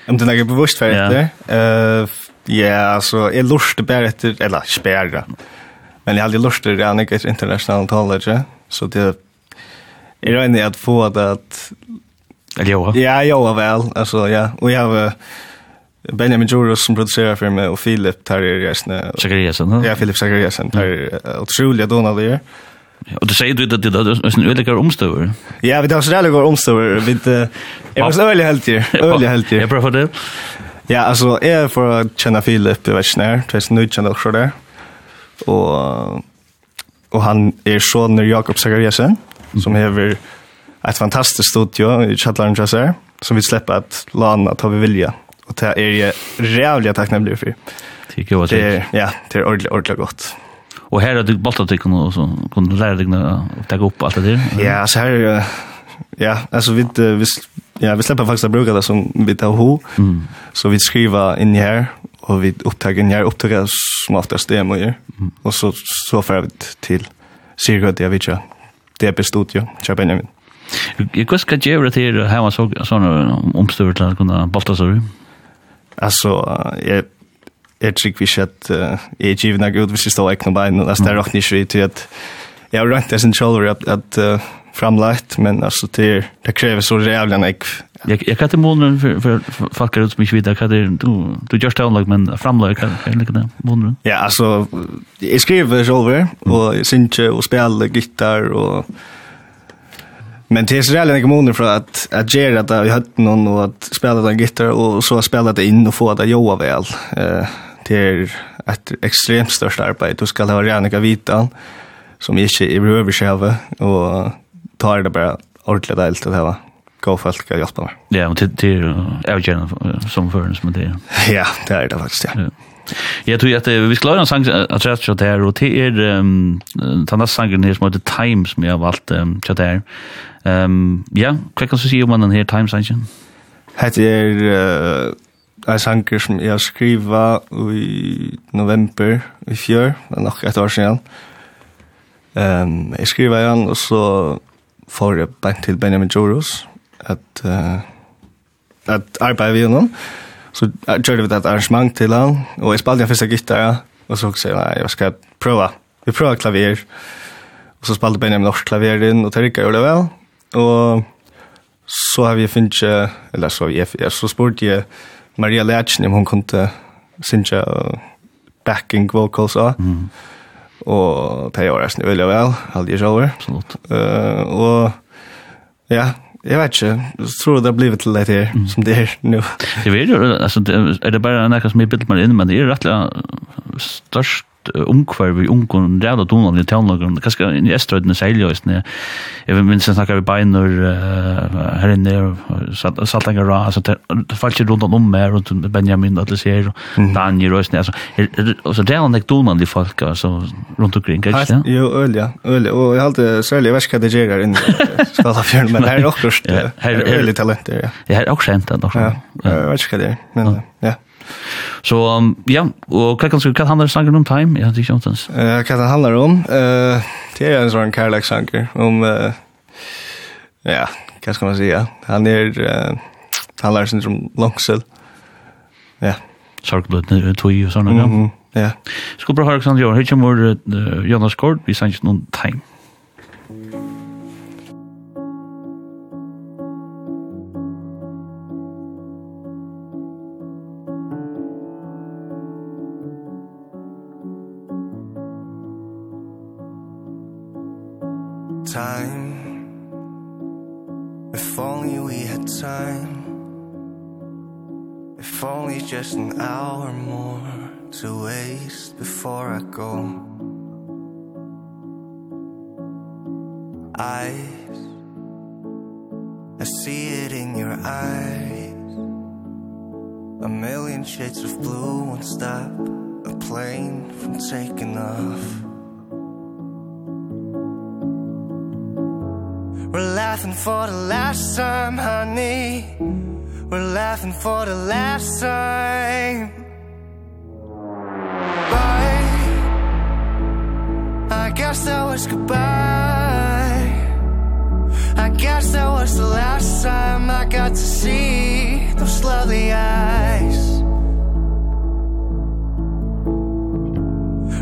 Om det er bevisst for etter? Ja, altså, jeg lurte bare etter, eller, spærre. Men jeg hadde lurte det, jeg er internasjonale taler, så det jag är at få få at... Eller jo, Ja, Joa väl. Alltså, ja. Och jag har Benjamin Joros som producerar för mig och Filip tar er gästna. Zachariasen, ja? Ja, Filip Zachariasen tar er otroliga donade er. och du säger du att det är en öliga omstöver. Ja, vi tar oss öliga omstöver. Vi är också öliga helt ju. Öliga helt ju. Jag prövar det. Ja, alltså, jag är för att känna Filip i världsnär. Det är nöjd känna också där. Och, och han är son Jakob Zachariasen som hever ett fantastiskt studio i Chatlaren Jazzer, som vi släpper att lana tar vi vilja och det är ju jävligt tacknämligt för. Tycker jag det. Ja, det är ordentligt ordentligt gott. Och här har du bollat dig och så kunde lära dig att ta upp allt det där. Ja, så här ja, alltså vi vi ja, vi släpper faktiskt att bruka det som vi tar ho. Mm. Så vi skriver in här och vi upptager in här upptager som oftast det man. Mm. Och så så får vi till cirka det jag vet jag DB Studio, Kjær Benjamin. Hva skal gjøre til å ha sånne omstøver til å kunne balta seg? Altså, jeg jeg tror ikke at jeg er givende god hvis jeg står ikke noe bein, og det er råkning ikke til at jeg har rønt det sin kjølver at framlagt, men alltså det, det kräver så jävla mycket. Jag, jag kan inte månaden för, för folk ut som inte vet, vad det du, du görs downlag, men framlag, kan kan lika det månaden? Ja, alltså, jag skriver själv, och jag och spelar gitarr och Men det är så jävla en månader för att, att göra det i hötten och att spela den gitarr och så spela det in och få det joa väl. Eh, det är ett extremt störst arbete. Du ska ha rena vitan som inte är överskrivet och tar det bara ordentligt deilt att ha gå folk att hjälpa mig. Ja, men till till avgärande som förrän som det är. Ja, det är det faktiskt, ja. Jag tror att vi ska ha en sang att träffa så där och det är den där sangen här som heter Time som jag har valt så där. Ja, vad kan du säga om den här Time-sangen? Det är en sanger som jag skriva i november i fjör, men nok et år siden. Um, jeg skriva igjen, og så for bant til Benjamin Joros at uh, at arbeid vi gjennom. Så gjorde vi et arrangement til han, og jeg spalte den første gitarra, og så sier jeg, jeg skal prøve. Vi prøver klaver. Og så spalte Benjamin norsk klaver inn, og Terika gjorde det vel. Og så har vi finnet, eller så, jeg, jeg, så spurte jeg Maria Lertsen om hun kunne synge backing vocals også. Mm og det gjør jeg snitt veldig vel, aldri selv. Absolutt. Uh, og ja, jeg vet ikke, jeg tror det har blivit til det her, mm. som det er nå. Jeg vet jo, altså, det, er det bare noe som jeg bilder meg inn, men det er rettelig størst omkvar vi ungen rævla donan i tjallnagren, kanskje i estrøydene seiljoisne, jeg vil minst snakka vi beinur her inne, saltanga ra, altså det falt ju runt om mer, runt Benjamin, Atleser, Daniel, Røysne, så det er nek donan i folk, altså rundt omkring, ja Jo, øl, ja, øl, og jeg halte særlig versk hva det gjer her inne, Skadafjørn, men her er okkurst, her er øl talenter, ja. Her er okkurst, ja, her er ja, her er okkurst, er ja, ja, Så ja, og hva kan du hva handler sangen om time? Jeg hadde ikke om den. Uh, hva det handler om? Uh, det er en sånn kærlekssanger om, uh, ja, hva skal man säga? Han er, uh, han lär sig om langsel. Ja. Sorgblöd nu, tog och sådana. Mm -hmm. Ja. Skulle bra höra Alexander Johan, hur kommer Jonas Kort? Vi sanns någon time. just an hour more to waste before I go. Eyes I see it in your eyes. A million shades of blue won't stop A plane from taking off. We're laughing for the last time, honey. We're laughing for the last time. Bye. I guess that was goodbye. I guess that was the last time I got to see those lovely eyes.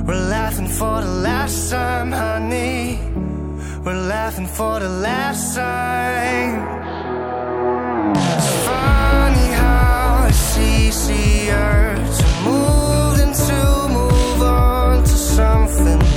We're laughing for the last time, honey. We're laughing for the last time. easier to move than to move on to something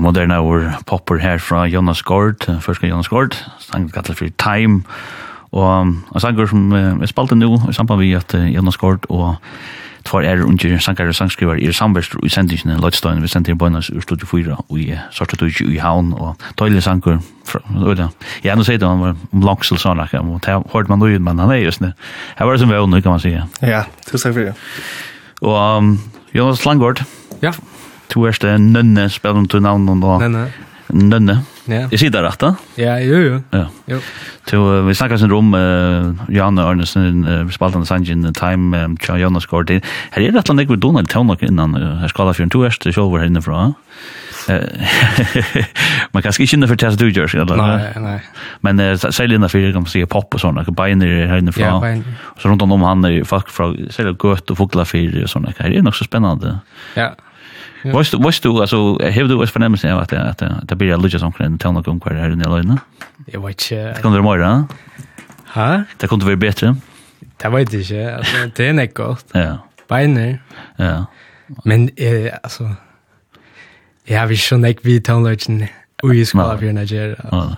moderna år popper her fra Jonas Gård, først Jonas Gård, sangen kallet for Time, og en sanger som er spalte nå, i samband med at Jonas Gård og tvar er under sanger og sangskriver i samverst i sendingen Lødstøyen, vi sendte i Bøynas ur Studio 4 og i Sorte Dutch i Havn, og tøylig sanger, fra, ja, nå sier det han var om langsel sånn, og det hørte man nøyen, men han er just det, her var det som vi er kan man si. Ja, tusen takk for det. Og um, Jonas Langård, ja to er det nønne, spiller du og nå? Nønne. Nønne. Ja. Jeg sier det rett, da? Ja, jo, jo. Ja. jo. Så, uh, vi snakket sin rom, uh, Janne Arnesen, uh, vi spalte han sangen Time, um, Tja Jonas Gård. Her er rett og slett ikke Donald Tøvnok innan uh, her skala fjøren. Du erst selv her innenfra. Man kan ikke innenfor test du gjør, eller? Nei, nei. Men uh, særlig innenfor, kan man si, pop og sånne, beiner her innenfra. Ja, beiner. Så rundt om han er folk fra, særlig gøt og fogla fyr og sånne. Her er nok så spennende. Ja, ja. Vad vad du alltså hur du was förnämns jag att att det blir lite sån kan tell någon kvar här i Lena. Det var inte Det kommer det mer, Ha? Det kommer vara bättre. Det vet jag inte. Alltså det är näck gott. Ja. Beine. Ja. Men eh alltså jag har ju näck vi tonlöchen och ju ska av ju Nigeria. Ja.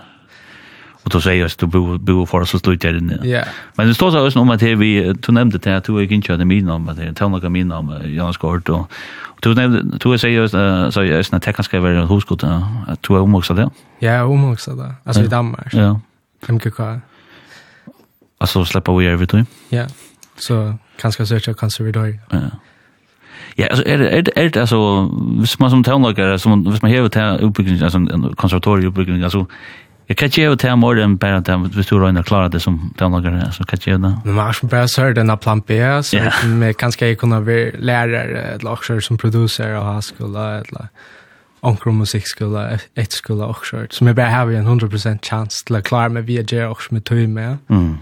Och då säger jag att du bor, bor för oss och slutar där inne. Ja. Men det står så också om att vi, du nämnde det här, du är inte körde min om, namn, det är tillnaka min om, Jan Skård, och, Du nevnte, du säger ju så jag är snart tekniska över huskot att du är omoxad det? Ja, omoxad där. Alltså i Danmark. Ja. MKK. Alltså släppa vi över till. Ja. Så kanske söka konservator. Ja. Ja, alltså är det är det, är det alltså hvis man som tonlager som hvis man hever till uppbyggning alltså en konservatorieuppbyggning alltså Jag kan ge ut här än bara att vi står och klarar det som de lagar så kan jag ge det. Men man ska bara säga den här plan B, så vi kan ska kunna vara lärare eller också som producer och ha skola eller onkel musikskola, ett skola också. Så man bara har en 100% chans till att klara mig via det också med tur med. Mm.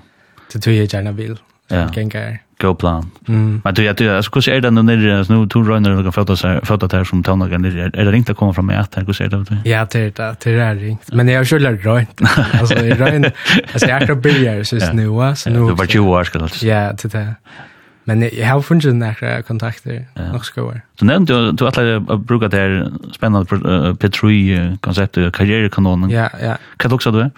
Det tror jag gärna vill. Ja. Gänga go plan. Mm. Men du, jag tror, alltså, hur är det nu nere, nu tog Röjner några fötter här som tonlagar nere, är det ringt att komma fram med att här, hur är det? Ja, det är det, det är ringt. Men jag har kört lärt Röjnt. Alltså, i Röjnt, alltså jag har börjat sist nu, alltså nu. Du var 20 år, ska du Ja, det är Men jag har funnit några kontakter, ja. några skoar. Så nämnde du du har att bruka det här spännande Petrui-konceptet, karriärkanonen. Ja, ja. Kan du också det?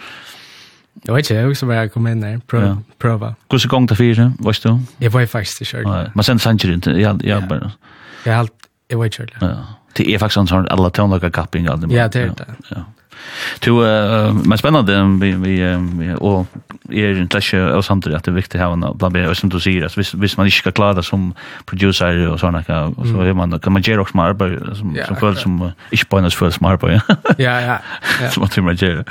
Jag vet inte, jag också bara kom in där, pröva. Ja. pröva. Hur så gång till fyra, vet du? Jag var faktiskt i kört. Nej, men sen sanger inte, jag, jag bara... Jag har allt, jag var i kört, Ja. Det är faktiskt en sån alla tonlaga kapping. Ja, det är det. Ja. To uh, men spännande vi vi vi, och är inte så och samtidigt att det är viktigt att ha bland annat som du säger att visst visst man inte ska klara som producer och såna kan och så är man kan man göra också mer som ja, som för som ich på nas för smart på. Ja ja. ja. Som att man gör.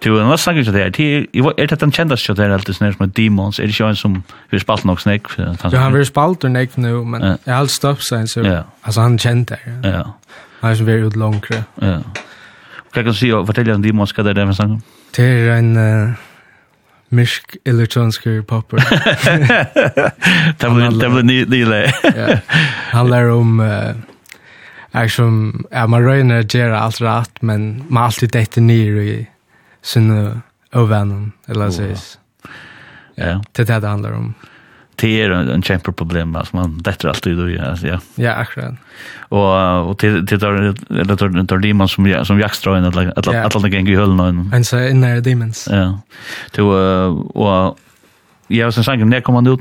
To en last sak så där till ju är det en chans så där alltid, snärs med demons är det ju som vi spalt nog snack. Ja, han vill spalt och näck nu men jag allt stopp sen så alltså han känt det, Ja. Han är som väldigt långt. Ja. Hva kan du si og fortelle om de månsker det er med vi? Det er en uh, mysk elektronisk popper. det blir ny, ny lei. ja. Han om uh, Action, ja, man röjner gera allt rätt, men man alltid däckte ner i sina övännen, eller så. Ja. Det är det det handlar om det är en kämpe problem alltså man det alltid då alltså ja. Ja, akkurat. Och och till till där eller där där demon som jag som jag strå in att att att alla gäng i höllen. En så in där demons. Ja. Till och ja, sen sank när kom han ut?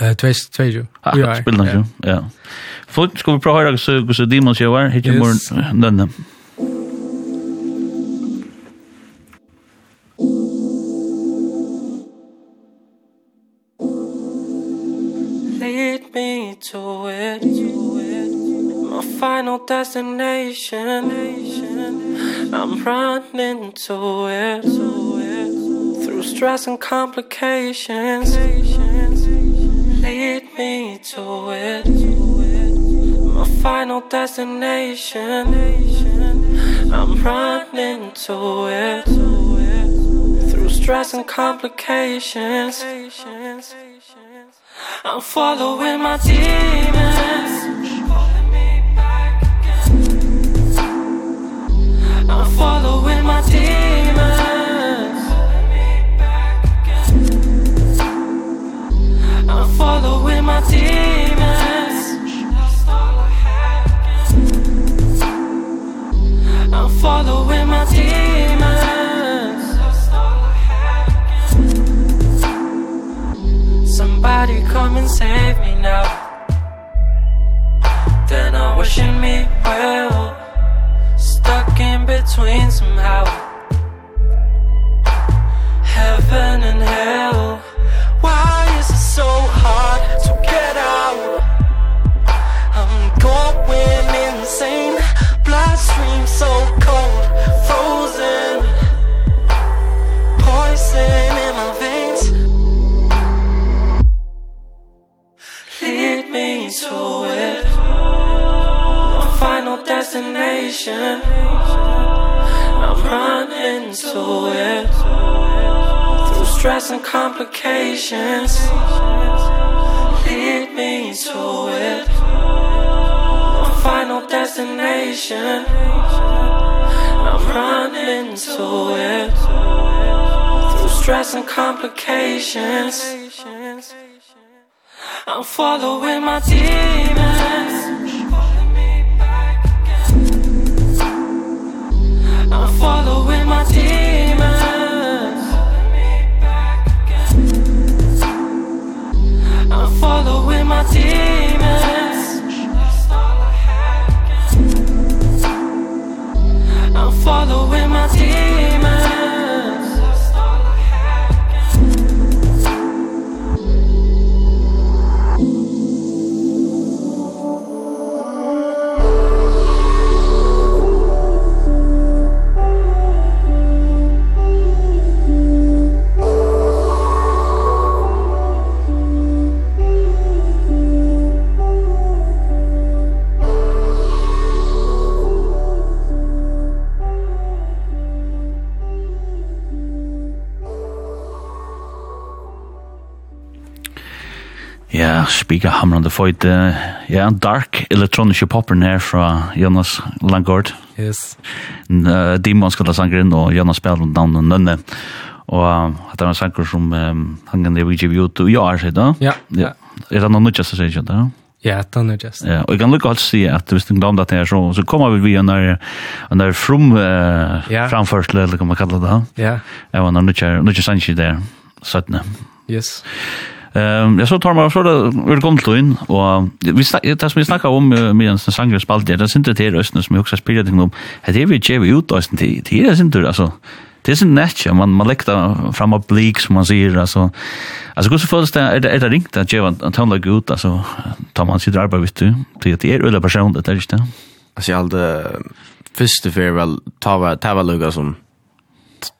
Eh 22. Ja, spelar ju. Ja. Fort ska vi prøve å høre så så demons jag var hit i morgen den. me to it. My final destination. I'm running to it. Through stress and complications. Lead me to it. My final destination. I'm running to it. Through stress and complications. I'm following my demons. Me back again. I'm following my demons. Me back again. I'm following my demons. Lost all I had again. I'm following my demons. somebody come and save me now. Then I'm wishing me well. Stuck in between somehow. Heaven and hell. Why is it so hard to get out? I'm going insane. Bloodstream so cold. Frozen. Poison. no destination I'm running to it. Through stress and complications. Lead me to it. My final destination. I'm running to it. Through stress and complications. I'm following my demons. following my demons. I'm following my demons. I'm following my spika hamrande føyte. Ja, dark electronic popper her fra Jonas Langgaard. Yes. Uh, Dimon skulle sanger inn, og Jonas spiller om navnet Nønne. Og uh, det var en sanger som um, hangen i VGV ut, og jeg er siden. Ja, ja. Er det noe nødgjøst å si, ikke det? Ja, det er just. Ja, og jeg kan lukke alt si at hvis du glemte at det er så, så kommer vi via når der, en der from uh, ja. framførsel, eller hva man kaller det. Ja. Ja, og når var nødgjøst sanger der, 17. Yes. Ehm jag så tar man så det vill komma till in och vi det som vi snackar om med en sångare spalt det är inte det rösten som jag också spelar det om. Det är vi ju vi ut oss inte det är inte alltså det är inte nätt man man lägger fram av blik som man ser alltså alltså hur så först det är det ringt att ge att han lägger ut alltså tar man sitt arbete visst du det är ölla person det är inte. Alltså jag hade första för väl ta ta väl lugga som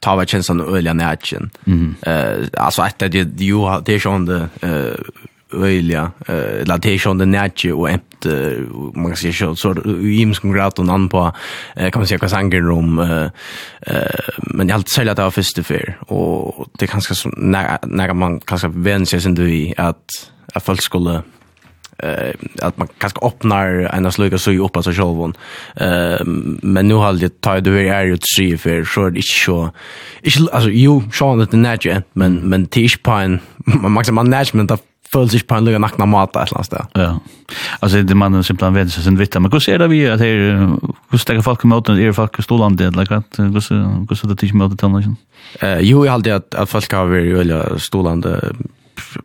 ta var känslan öliga nätchen. Mm. Eh alltså att det ju det är sån det eh öliga eh la det är sån det nätche och ett man kan säga så ims kongrat och annan på kan man säga kasangen rum eh men jag har att det var första för och det kanske så när man kanske vänjer sig ändå i att att folk skulle eh att man kanske öppnar en sluga så ju upp alltså själv eh men nu har det tagit det är ju tre för så det är så Inte alltså ju Sean att det näge men men tisch på en man management av føles sig på en løy nakna mat där eller där. Ja. Alltså det man simpelthen vet så sen vitte. Men hur ser det vi att det hur stäcker folk mot åten, er folk stålande, eller så hur så det ikke mot den til noe? Jo, jag halte alltid att folk har vært veldig stolande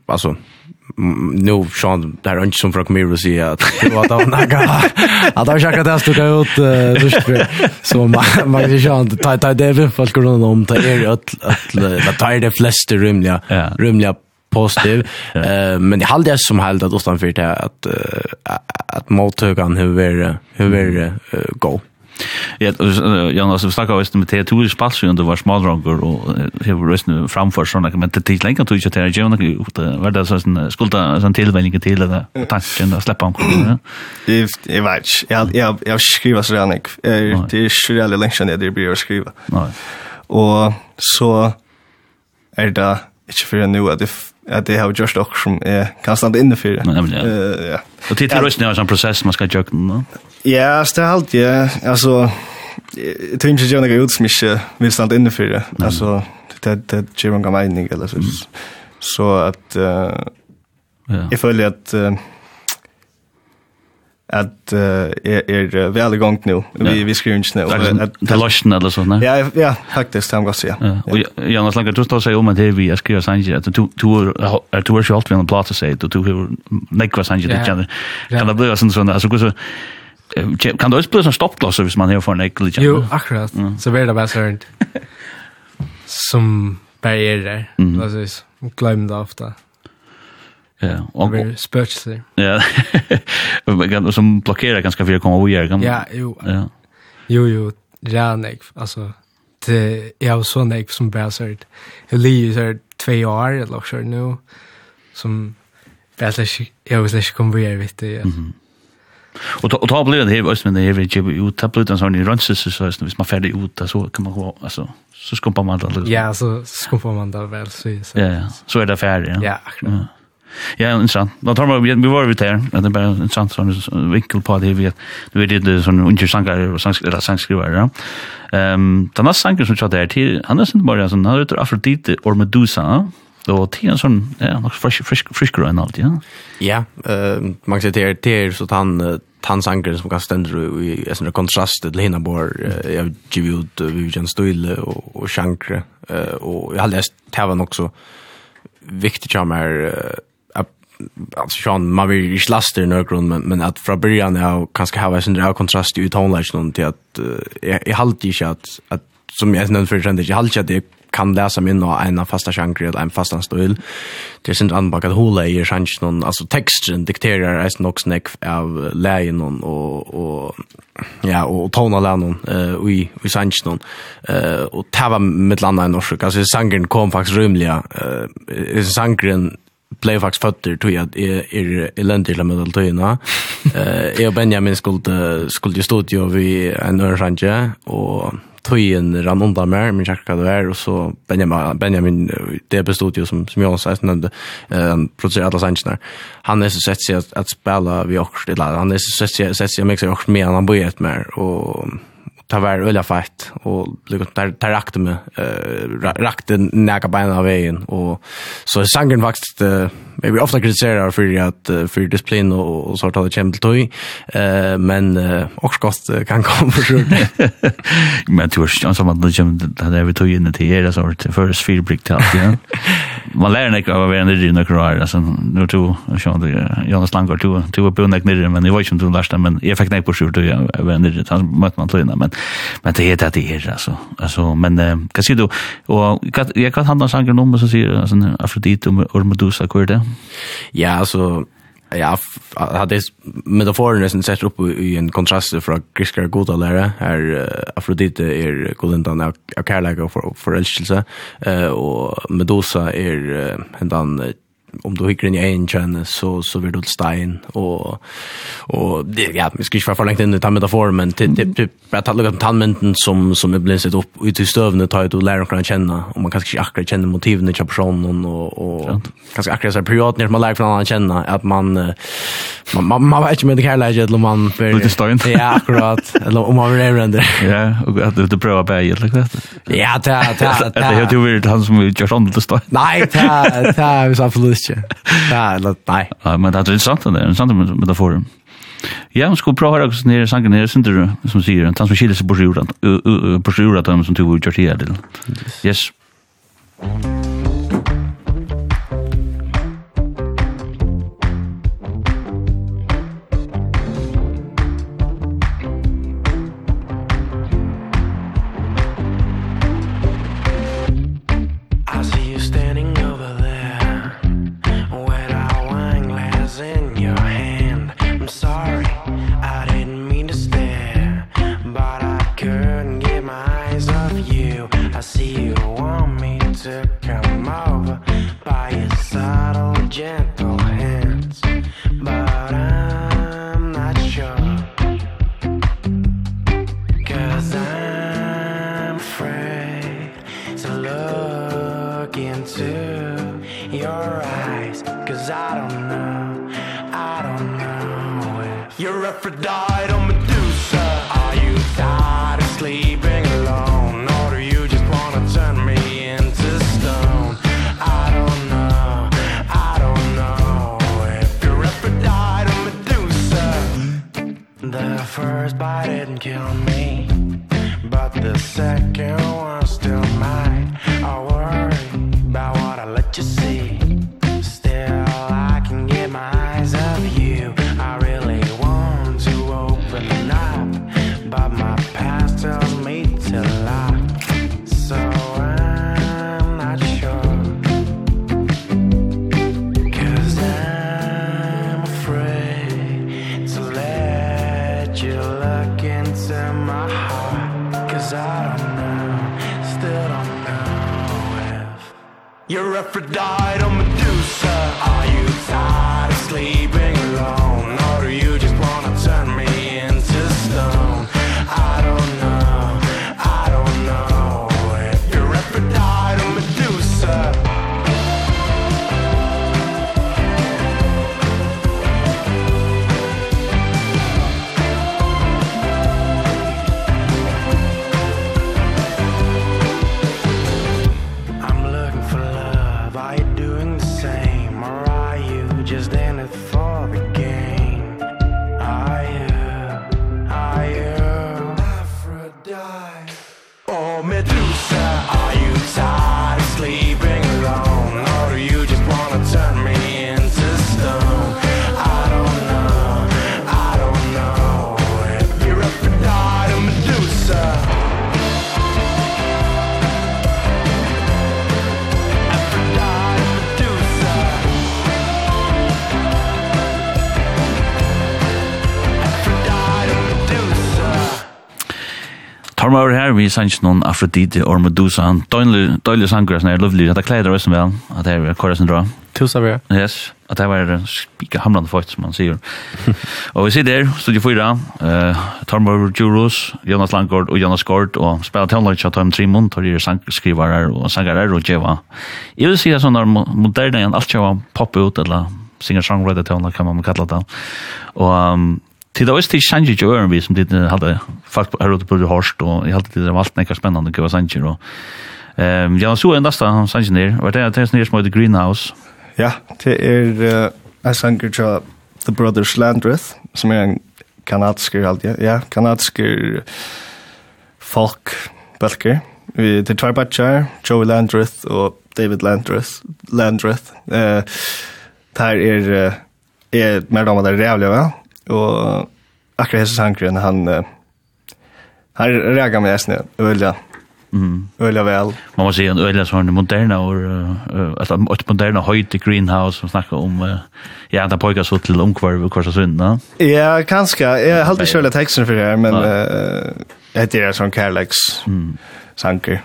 alltså nu Sean där är inte som från Camilo säger att det var naga att jag ska det stod ut så så man kan Sean ta ta det för folk runt om ta är att att ta det flesta rymliga rymliga positiv. Eh men det håller som helt att utanför det att att mottagan hur hur go Ja, Jonas, vi snakker også med det, du er spalsjøen, du var smalranger, og jeg var også framfor sånn, men det tid lenge tog ikke til å gjøre noe, var det sånn, skulle sånn tilvelning til, eller tanken, og slippe omkring? Jeg vet ikke, jeg har skrivet så rannig, det er ikke veldig lenge siden jeg blir å skrive. Og så er det ikke for nå at det at det har gjort också som er kan inne for det. Eh ja. Och det är rösten är en process man ska göra, va? Ja, det er allt ja. Altså, jeg tror ikke inte noe ut som ikke vil stanna inne for det. Altså, det det ger en gammal mening eller så. Så att eh jag följer att at uh, er, er vel i gang nå. Vi, Ja. Vi, skriver ikke nå. Det er løsene eller sånn, ja? Ja, faktisk, det er godt, ja. ja. Og Janne Slanger, du står og sier om at det vi er skriver sanger, at du er to år selv ved en plate sier, og du har nekva sanger, det kjenner. Kan det bli sånn sånn, altså, hvordan kan det også bli sånn stoppklosser hvis man har for en ekkel? Jo, akkurat. Så blir det bare sånn som barrierer, mm. altså, glemmer det ofte. Ja, och spökelse. Ja. Men som blockerar ganska för att komma och göra. Ja, jo. Ja. Jo, jo. Ja, nej, alltså det jag har så där som bärsar. Jag så två år eller så nu som bärsar jag vill läsa komma vidare vet du. Mhm. Och och ta blir det här visst men det är ju ju ta blev den sån i rönses så visst man färdig ut så kan man gå alltså så skumpar man det. Ja, så skumpar man det väl så. Ja, så är det färdigt. Ja, akkurat. Ja, interessant. Då tar man vi var vi där. Det är bara en intressant som vinkel på det vi vet. Du vet det sån undersankare och sangskrivare ja. Ehm, den nästa sangen som jag där till han är inte bara sån han heter Afrodite or Medusa. Då till en sån ja, något frisk frisk frisk grön allt, ja. Ja, eh man ser det där så att han tansanker som kan ständra i en kontrast till hina bor jag gav ut Vivian Stoyle och, och Eh och jag har läst tävan också viktigt jag mer alltså Sean man vill ju slaster några grund men men att från början jag kanske har en sån kontrast i tonläget någon till att jag jag halt inte att att som jag nämnde förut jag halt inte det kan läsa mig in och en fasta chankre eller en fasta stil. Det syns anbakat håla i chansen alltså texten dikterar är nog snack av lägen och och ja och tona lägen eh i i chansen eh och tava med landa i norsk alltså sangen kom faktiskt rymliga eh sangen blev faktiskt fötter tror jag är är eländigt med medel tøyna. Eh jag och Benjamin skulle skulle i studio vi en örsange och tøyen rann undan mer, men kjærk hva det er, og så Benjamin, Benjamin det bestod studio som, som Jonas også nevnte, han produserer alle sangene. Han er så sett seg at, at spela vi også, eller han er så sett seg, sett seg meg seg okkert med han, han bor et mer, og ta var ölla fight och og där där rakte meg, uh, rakte näka beina av vägen och så sangen faktisk, uh, jeg ofta kritiserar för att uh, för disciplin och, och så tar det kjem till eh men uh, også godt kan komma för sure. men du er som att det kjem til det vi tøy inne til så att för oss fyra brick till ja. Man lär ikke av vem det är när kvar alltså nu altså, når du, Jonas Langgaard, du, du er på nirri, men det var ju inte du lærte, men jag fick nej på sure, jag er det han mötte man tøyna, men men det heter det det är alltså alltså men eh, kan se du? Och jag kan handla sangen om? Så säger alltså Afrodite och Medusa kvar det? Ja alltså ja hade metaforen sen sett upp i en kontrast från griska goda lära här Afrodite är godindan av av kärlek och förälskelse uh, och Medusa är hendan om du hickar in i en kön så så blir du stein och och det ja vi ska inte förlänga den utan formen men typ typ jag tar lugnt tandmenten som som är blivit upp ut i stövnen tar ut och lära kan känna om man kanske akkurat känner motiven i personen och och kanske akkurat så period när man lär från annan känna att man man man vet inte med det här läget eller man för lite stein. Ja akkurat. Eller om man är render ja och att det prova på det något ja ta ta ta det är ju han som gör sånt det stein. Nej ta ta är sa ikke. Ja, eller nei. Ja, men det er interessant det, er interessant metaforer. Ja, vi skulle prøve å høre hvordan nere sangen her, synes du, som sier, han som skiller seg på sjura, på sjura, som du har gjort her til. Yes. yes. om ett Are you tired of sleeping? var over her, vi sang ikke noen Afrodite og Medusa. Han døylig sanger, sånn er lovlig, at det klæder oss vel, at det er kåret sin dra. Tusen takk. Yes, at det var spike hamlande folk, som man sier. og vi sitter der, studie 4, uh, Tormor Djuros, Jonas Langgaard og Jonas Gård, og spiller tonelage av Tom Trimon, tar dere sangskrivare og sangare og djeva. Jeg vil si at sånn sånne moderne, igjen, alt kjøver pop ut, eller singer-songwriter tonelage, kan man kalla det. Og um, Tid var ikke det ikke øren vi som det hadde folk her ute på det hårst och jag hade det var allt näka spännande gå Sanji Og, um, jag så en stan han Sanji ner. Vart det tärs ner som heter greenhouse. Ja, det er uh, en sanger till The Brothers Landreth som er en kanadisk halt ja, ja kanadisk folk bølger. Vi det två batchar, Joey Landreth og David Landreth. Landreth. Uh, der er, uh, er mer damer der rævlig, va Og akkurat hese sangren, han, han reagerer med esne, øyla, Mm. Öliga väl. Man måste si en öliga sån moderna og, uh, alltså et moderna høyt i greenhouse som snackar om uh, ja där pojkar så til omkvarv och korsa sunda. Ja, kanske. Jag har inte själva teksten för det her, men uh, det er sånn Carlex. Mm. Sanker.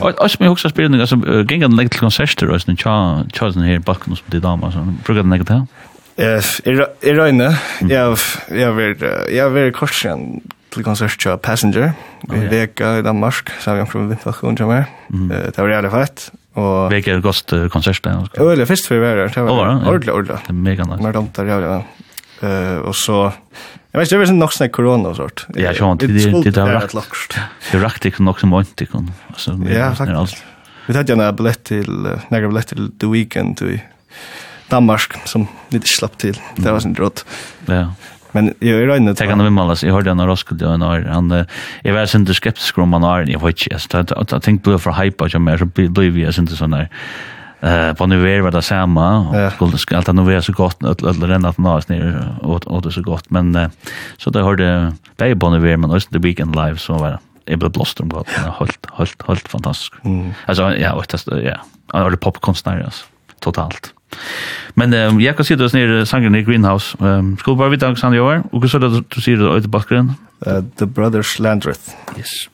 Och och men också spelning gengar den lägger till konserter och sånn, tja tja sen här bakom som det damer så brukar den lägga det. Jeg røyne, jeg har vært kort siden til konsert til Passenger i Veka i Danmark, så har vi omkring vinterkon som er. Det var jævlig fett. Og... Veka er et godt konsert. Jo, eller først for å var der. Det var ordentlig, ordentlig. Det er mega nice. Mer damt der jævlig, ja. Og så, jeg vet ikke, det var nok sånn korona og sånt. Ja, sånn, det er rakt. Det er rakt ikke nok som vant, ikke. Ja, faktisk. Vi tatt gjerne billett til, nekker billett til The Weeknd, Danmark som vi ikke slapp til. Det var sin rått. Ja. Men jag är inne. Tack han med Jag hörde när Roskilde och när han jag var sen skeptisk om han är jeg vet ikke, jeg jag tänkte blue för hype og jag mer så blev jag sen sån där eh på nu är det samma och skulle ska allt nu är så gott eller den att nas ner och och det så gott men så det hörde Bay Bonnevier men också the weekend live så var det jag blev blåst om gott. Helt helt helt fantastiskt. Mm. Alltså ja, och det ja. Och det popkonstnär alltså totalt. Men um, jeg kan si det nere sangen i Greenhouse. Um, skal du bare vite hva han gjør, og hva så det du sier det øyne bakgrunnen? Uh, the Brothers Landreth. Yes.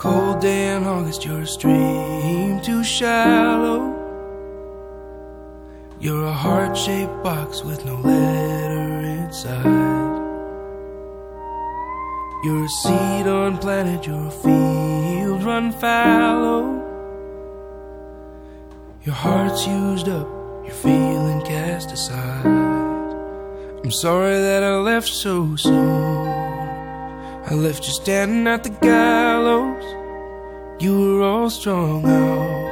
cold day in August You're a stream too shallow. You're a heart-shaped box with no letter inside. You're a seed on planet You're a field run fallow. Your heart's used up You're feeling cast aside. I'm sorry that I left so soon. I left you standing at the gallows. You were all strung out.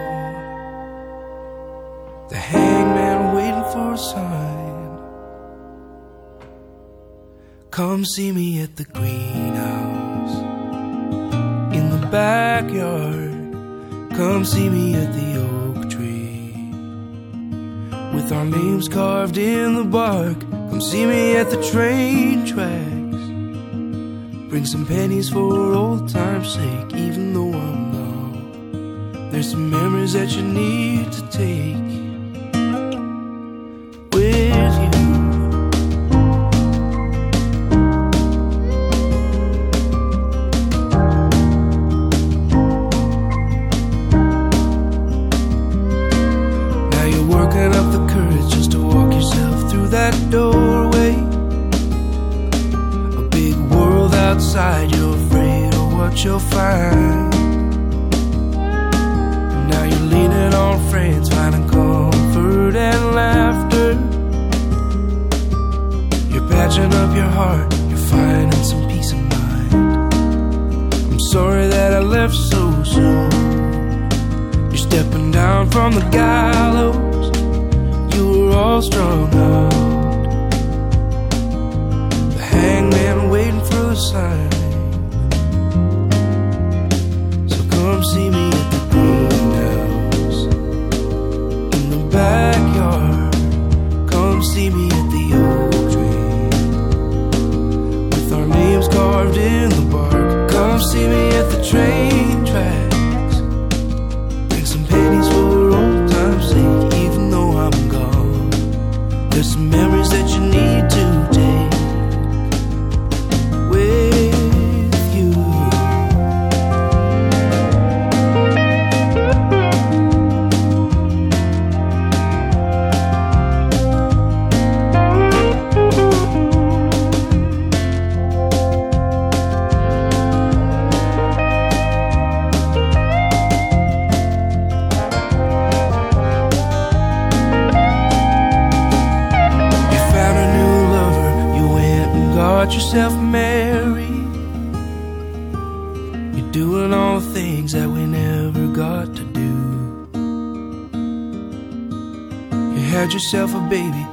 The hangman waiting for a sign. Come see me at the greenhouse. In the backyard. Come see me at the oak tree. With our names carved in the bark. Come see me at the train track. Bring some pennies for old time's sake Even though I'm low There's some memories that you need to take. baby.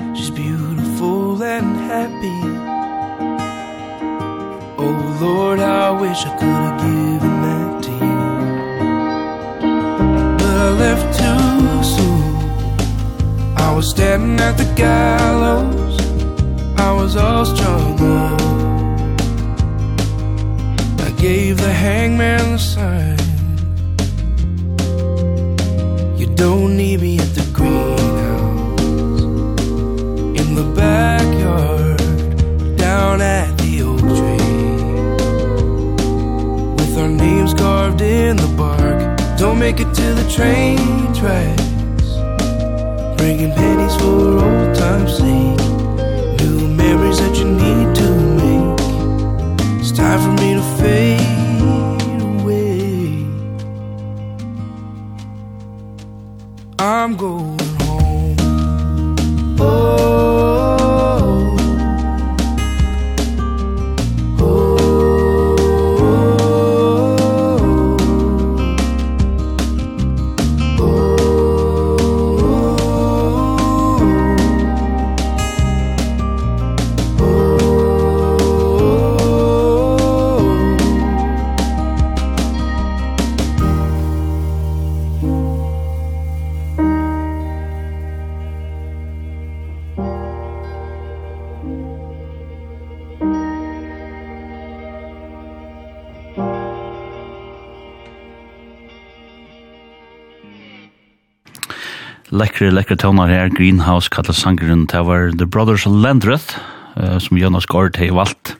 lekkere, lekkere tøvnar her, Greenhouse, kallet sangeren, det var The Brothers Landreth, uh, som Jonas Gård har valgt,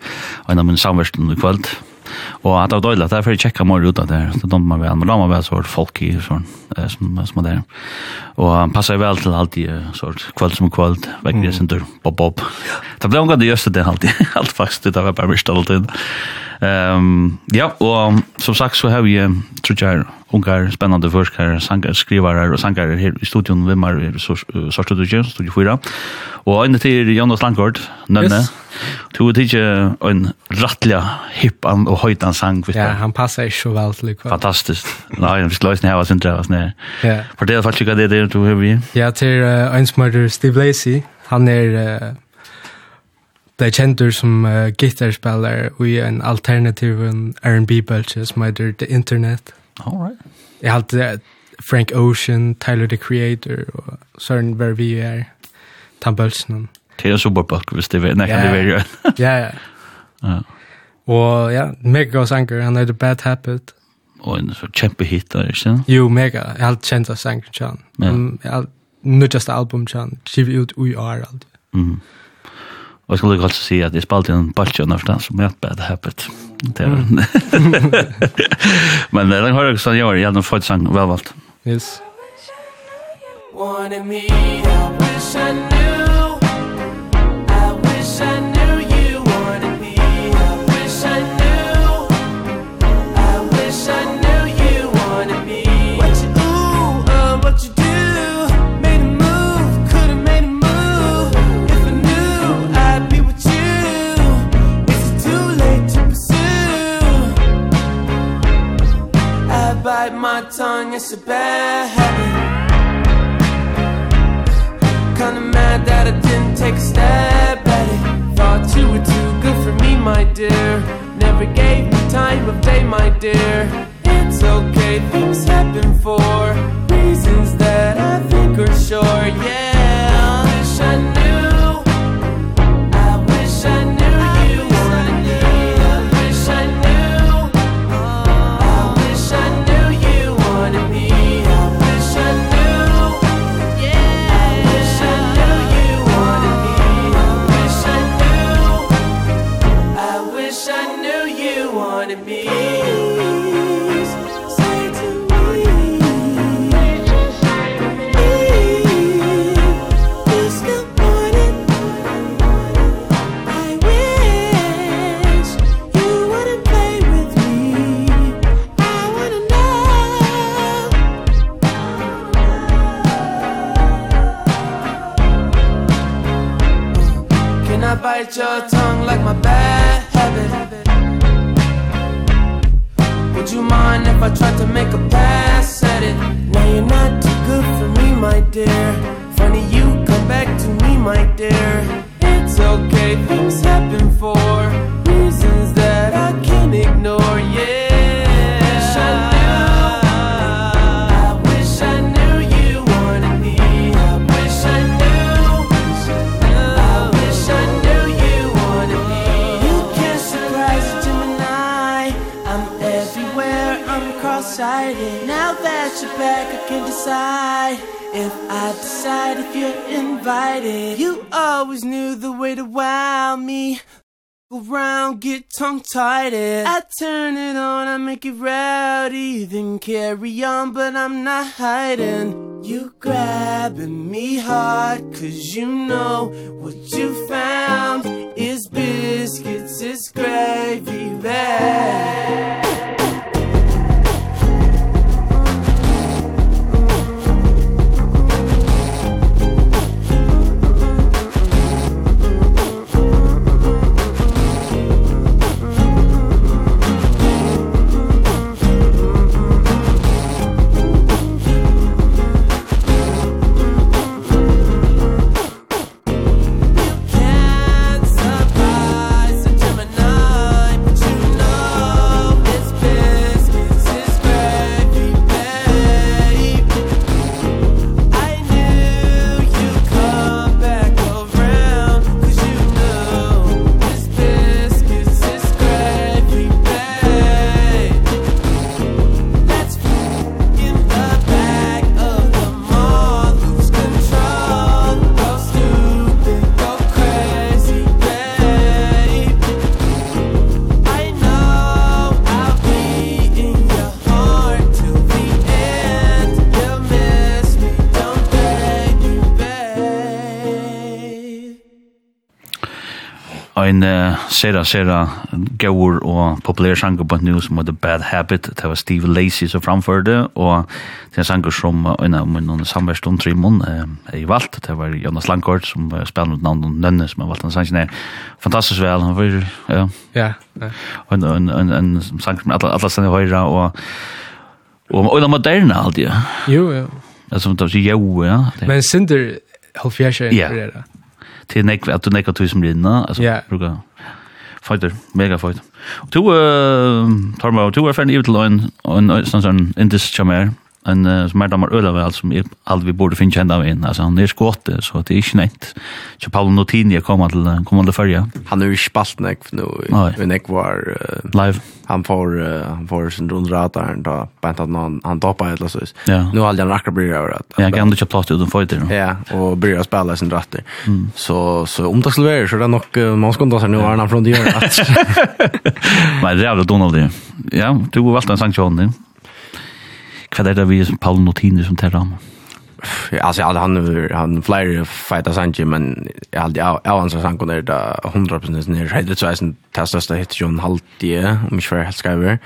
og en av mine samversten i kveld. Og at det var døylig, det er for jeg tjekka mer ut av det det dømte meg vel, men la meg vel så folk i sånn, uh, som, som er der. Og han passer vel til alltid, uh, sånn, kveld som kveld, vekk det sin tur, bob, bob. Det ble omgang det gjøste det alltid, alt faktisk, det var bare mist alltid. Um, ja, og som sagt så har vi, tror jag ungar, spännande forskare, sanger, skrivare och sanger här i studion Vimmar, her i Sørstudie, Studio fyra. Och en till Jonas Langgaard, Nønne. Yes. Du vet inte en rattelig hippan och höjtan sang. vet Ja, han passar ju så väl till hva. Fantastiskt. Nej, vi ska løsne här vad synes jeg, hva Ja. För det er faktisk det du har vi. Ja, til uh, en som heter Steve Lacey. Han er... Uh, Det er kjentur som uh, gitarspiller i en alternativ R&B-bølse som heter The Internet. All right. Jeg har alltid Frank Ocean, Tyler the Creator og Søren Vervi er tannbølsen. Det er superbalk hvis det er nekkan det er. Ja, ja. Ja. Og ja, mega god sanger, han heter Bad Habit. Og en så kjempe hit der, ikke? Jo, mega. Jeg har alltid kjent av sanger, John. Ja. Um, jeg har nødgjeste album, John. Skiv ut ui år, alltid. Mhm. Mm Og jeg skulle også si at jeg spalte en baltje og nørsta, som jeg bare hadde høpet. Men den har jeg sånn gjør, jeg år, fått sang velvalgt. Yes. wanted me I wish I knew bite my tongue it's a bad habit. Kinda mad that I didn't take a step at it. Thought you were too good for me my dear. Never gave me time of day my dear. It's okay things happen for reasons that I think are sure. Yeah I wish I knew. bite your tongue like my bad habit. Would you mind if I tried to make a pass at it? Now you're not too good for me, my dear. Funny you come back to me, my dear. It's okay, things happen for reasons sit back I can decide. If I decide if you're invited You always knew the way to wow me. Go round, get tongue-tied. I turn it on, I make it rowdy Then carry on, but I'm not hiding. You grabbing me hard Cause you know what you found Is biscuits, is gravy bag ein uh, sera sera gaur og populær sang på nu som The Bad Habit. Det var Steve Lacey som framførde og det er sanger som en av min samverstund tre mån er i valgt. Det var Jonas Langkort som uh, spiller mot navn og nønne som har valgt en sang som fantastisk vel. Han var ja. Ja, ja. en, en, en, en sang som alle, alle stedene høyre og og, og, og moderne alltid jo jo. Alltså som tar sig jo, ja. Men Sinder, håll fjärsar er det där till nek att du nekar som rinna alltså yeah. brukar fighter mega fight. Och du eh tar mig du är fan evil line on sån sån in this chamber en uh, som er damer øla vel, som er aldri borde finne kjent av inn, altså han er skåte, så det er ikke nett. Så Paolo Notini er kommet til, kommet til førje. Han er jo ikke spalt nek, nu, men nek var... Uh, Live. Han får, uh, han får sin rundrata radar, da, bant at han, han toppar et eller. Ja. Nu har han akkurat bryr av rett. Ja, han kan ikke plass utenfor det. Ja, og bryr spela sin rett. Mm. Så, så om det skulle slver, så det er nok, uh, man skal unta seg nu, er han fra det gjør rett. Nei, det er jævlig Donald, ja. Ja, du har valgt en sanktion, din. Hva er det vi som Paul Notini som tar ramen? Alltså han han han flyr fighta Sanji men jag hade jag anser han kunde det 100% ner rätt så sen testas det hit John Haltie om jag helt skriver.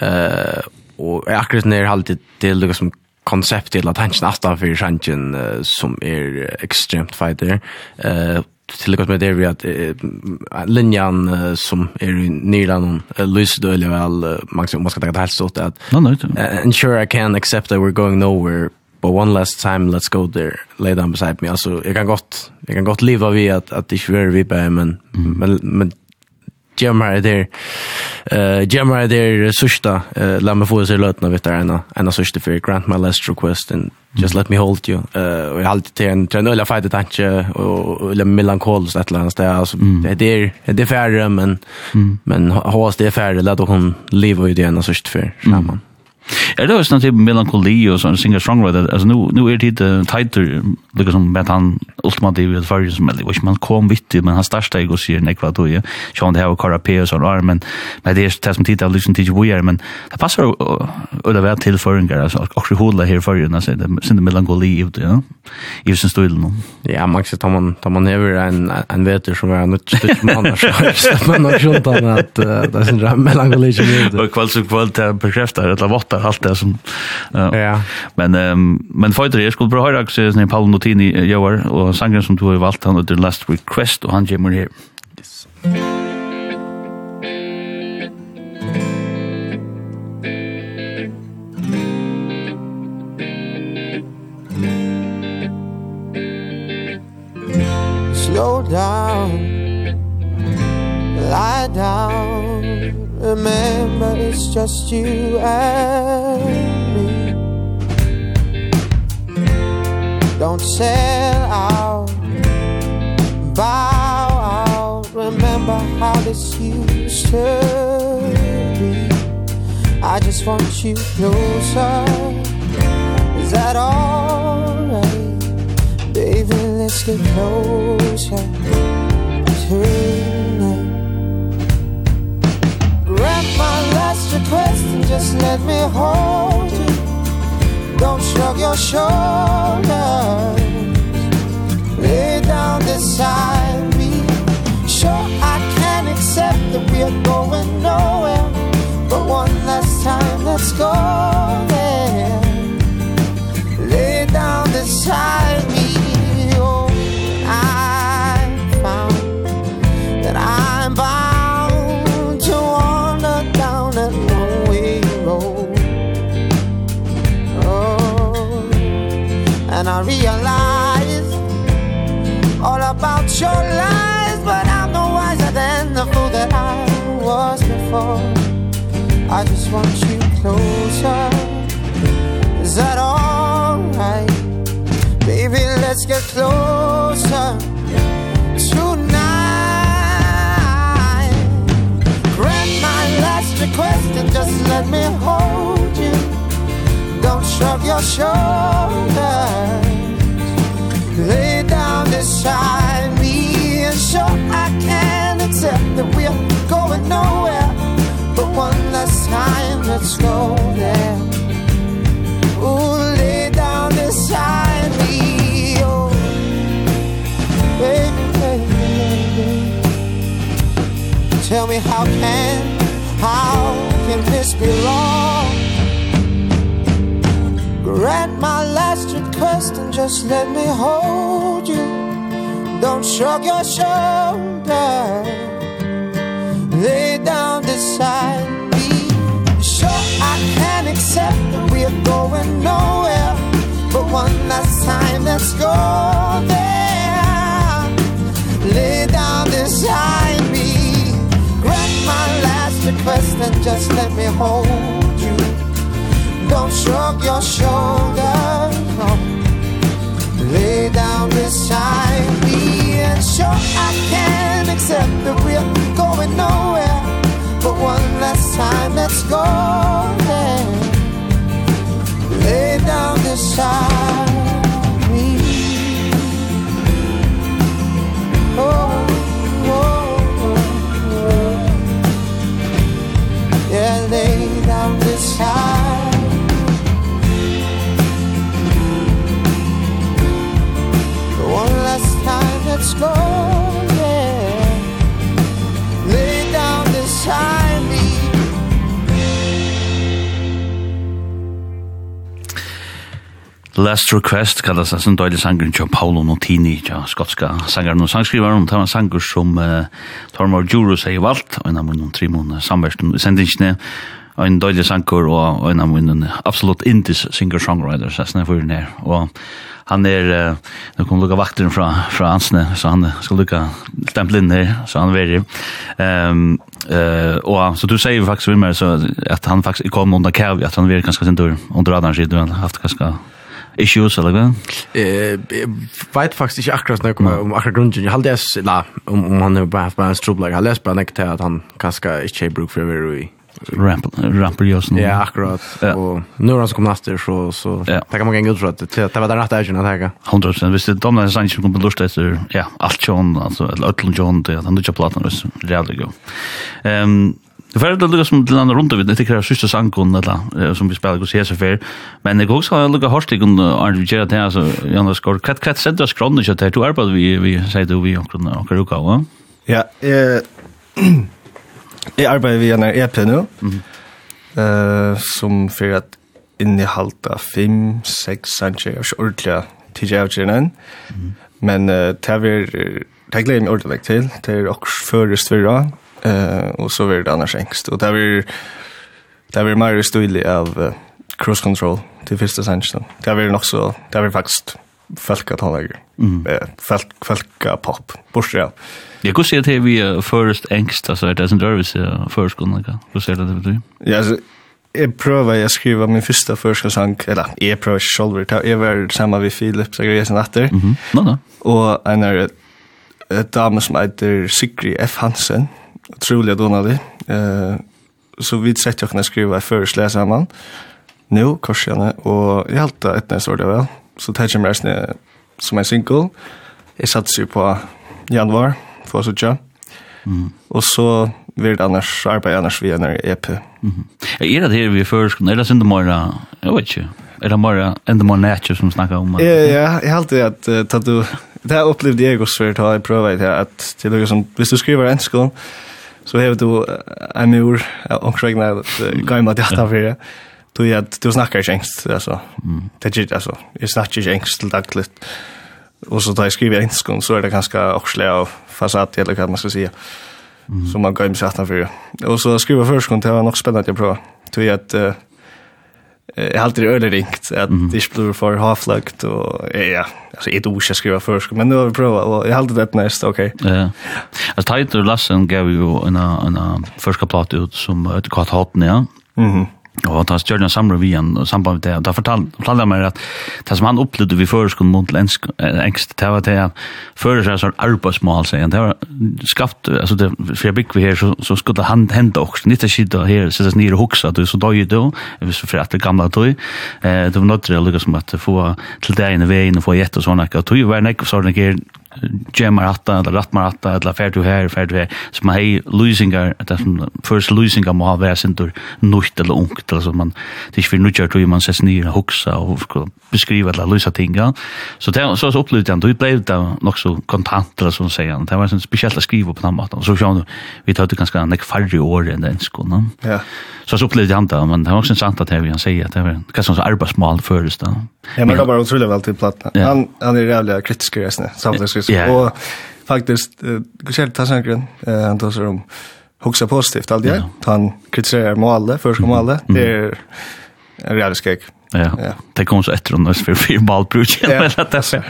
Eh och jag akkurat ner Haltie till det som koncept till att han snart för Sanji som är extremt fighter. Eh till och med det vi att linjan som är i Nyland uh, Luis eller väl maximum man ska ta det helt så att no, no, and sure I can accept that we're going nowhere but one last time let's go there lay down beside me. Alltså jag kan gott jag kan gott leva vi att att det är vi på men men men Gemma där. Eh Gemma där sista eh låt mig få se låtna vet där en av sista för Grant my last request and just let me hold you. Eh och jag har alltid en trend eller fight att inte och eller melankoliskt ett land där alltså det är det är färre men men hos det är färre låt hon leva i det en sista för samman. Mm. Är det också typ melankoli og sånn, singer songwriter altså nu nu er det uh, tighter lika som med han ultimativt vid förr som eller vad man kom vitt men han starta jag och sier nekva då ja, så han det har karape och sån arm men men det är det som tittar liksom till vi är men det passar och det var till förringar alltså också hålla här förr när så det sin melankoli ut ja i sin stil nu ja man ska man ta man över en en veter som är något stort man annars så man har sjunt att det är sin melankoli som är och kväll så kväll bekräftar det var fattar allt det som ja. ja. Men um, men fighter det skulle bra höra också när Paul Notini gör och sangen som du har valt han under Last Request och han kommer här. Yes. Slow down Lie down remember it's just you and me. Don't sell out Bow out Remember how this used to be. I just want you closer. Is that alright? Baby, let's get closer To Grant my last request and just let me hold you. Don't shrug your shoulders. Lay down beside me. Sure I can accept that we are going nowhere. But one last time let's go there. Lay down beside me. I realize all about your lies But I'm no wiser than the fool that I was before. I just want you closer. Is that alright? Baby, let's get closer. Tonight Grant my last request and just let me hold you. Don't shrug your shoulders lay down beside me And sure I can accept that we're going nowhere. But one last time, let's go there. Ooh, lay down beside me Oh, baby, baby, baby. Tell me how can, how can this be wrong? Grant my last request and just let me hold you. Don't shrug your shoulder. Lay down beside me. Sure I can accept that we are going nowhere But one last time let's go there. Lay down beside me. Grant my last request and just let me hold Don't shrug your shoulders Lay down beside me And sure I can accept that we're going nowhere. But one last time, let's go there Lay down beside Last Request kallas det som døylig sanger til Paolo Notini, ja, skotska sanger og sangskrivaren, det var en sanger som uh, Tormor Juro sier valgt, og en av noen tre måneder samversten i sendingsene og en døylig sanger og en av noen absolutt indis singer-songwriter, så jeg fyrir nær, og han er, uh, nå kommer lukka vakten fra, fra Ansne, så han skal lukka stempel inn her, så han verir. Um, Eh uh, och så du säger faktiskt vi mer så att han faktiskt kom under Kevin att han verkar ganska sin dörr under radarn sidan haft ganska Ikke jo, eller hva? Jeg vet faktisk ikke akkurat noe om, om akkurat grunnen. Jeg har lest, la, om, om han har bare haft bare en stroblag. Jeg har lest bare nekket til at han kanskje ikke har bruk for å være i ramper just nu. Ja, akkurat. Ja. Och nu han så kom nästa så så ja. det kan man gå ut för att det, det var den rätta edgen att äga. 100%. Hvis det domnar sen som kommer lust efter ja, allt John alltså Ötlund John det han inte plattan så jävligt go. Ehm Det var det lukka som til andre rundt vid, det tykker jeg sørste sangen, eller, som vi spiller hos Jesu fyr, men jeg husker jeg lukka hårslig om Arne vi gjør det, altså, Jan Vaskår, hva er det du har skrånne kjøtt her, du arbeider vi, vi sier du, vi anker uka, va? Ja, jeg, jeg arbeider vi en EP nå, som for at innehalta fem, seks sanger, og ikke ordentlig til tidligere avgjørende, men uh, det er vi, det er gleder jeg meg ordentlig til, det er også først for Eh och så blir det annars engst och där blir där blir mer stil av uh, cross control till första sensen. Där blir nog så där blir faktiskt falka tonlager. Mm. Eh falk falka pop. Borsa. Ja. Jag går se till vi först engst alltså det är en service först kunna. Hur ser det ut? Ja, så jeg prøver jeg skriva min første første sang, eller jeg prøver ikke selv, jeg var sammen med Philip Zagreisen etter, mm -hmm. no, no. og en er et dame som heter Sigrid F. Hansen, utrolig donade. Eh så vi sett jag kunne skriva förslä samman. Nu korsarna och jag helt ett nästa år det vel. Så tar jag mig som en single. Jeg satt seg på januar för så sitte. Mm. Och så vill det annars arbeta annars via en EP. Mm. Det her vi först det sen det mera jag vet ikke, er det mera enda mer nætje som snackar om. Ja ja, jag at att att du det här upplevde jag också för att jag prövat det att till något som hvis du skriver en skål så har du en mur, omkring så regnar det gamla det här för det. Du ja, du snackar ju engst alltså. Det är alltså, jag snackar ju engst till dagligt. Och så tar jag skriver ängst så är det ganska oxle av fasad eller vad man ska säga. som Så man går ju satt för. Och så skriver förskon det var nog spännande att prova. Du vet att jag har alltid öle ringt att mm. det blir för havflakt och ja alltså ett ord ska skriva först men nu har vi provat och jag har alltid det nästa okej. Ja. Alltså Title Lassen gav ju en en första platta ut som ett kvart hatten ja. Mhm. Og da gjør han en vi igjen, og samband med det, og da fortalte han meg at det som han opplevde vi før skulle mot engst, det var det at før seg sånn arbeidsmål, sier han. det var skapt, altså det, for jeg bygger vi her, så, så skulle han hente også, nytt er skidda her, sittes nere og hoksa, du så døg du, hvis for at det gamle tog, eh, det var nødt til å lykke som at få til deg inn i veien og få gjett og sånn, og tog var nek, så var det gemar atta, eller rattmar atta, eller fær du her, fær du her, som man hei lusingar, det som først lusingar må ha vært sindur nukt eller ungt, eller så man, det er ikke fyrir nukjar tog man ses nyr og huksa og beskriva eller lusa ting ja. Så det så så opplevde han, du blei det nok så kontant, eller sånn sier han, det var sånn spesielt å skriva på den maten, så sjå du vi tar det ganske nek færre år enn den ensko, ja. så så opplevde han det, men det var også sant at det vi han sier, at det var kanskje sånn arbeidsmål først da. Ja, men det var utrolig veldig platt, han, han er jævlig kritisk i resten samtidig faktisk. Yeah. Og faktisk, Kjell uh, Tassangren, uh, han tar sig om huxa positivt alltid. det. Yeah. Han kritiserar målet, förska målet. Mm. Det är en realisk grej. Ja. Det kom så efter oss för för ballbruk eller att det så.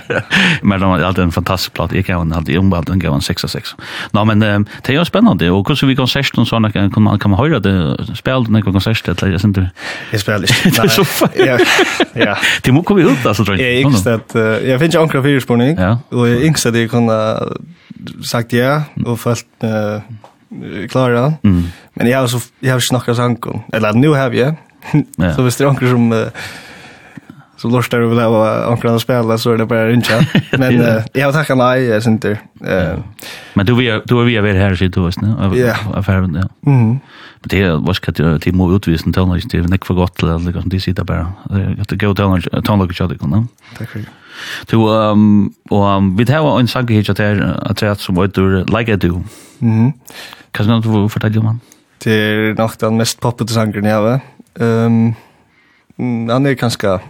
Men de hade en fantastisk platta. Jag kan hade ombald den gav en 6 6. Nej men det är ju spännande och hur så vi konsert och såna kan man kan man höra det spel när kan konsert eller jag inte. Jag spelar inte. Ja. Ja. Det måste vi ut alltså tror jag. Jag inte att jag finns ju ankra fyrspårning och jag inser att jag kunde sagt ja och fast klara. Men jag har så jag har snackat sankon Eller nu har jag Ja. Så hvis det er anker som uh, så lustar du väl att onklarna spela så är det bara inte. Men ja. uh, jag har tackat nej, jag syns inte. Uh, Men du er du är vi är här så du vet, va? Ja. Affären, ja. Mm. Men det er vad ska du till mot utvisen till när det är näck för gott eller liksom de sitter bare. Det er gøy down och ta något shot. Tack för det. Du um og um, vi tar en sang hit här där att säga som vad du like I do. Mhm. Kan du fortelle om han? Det är nog den mest poppade sangren jag har. Um, han är ganska...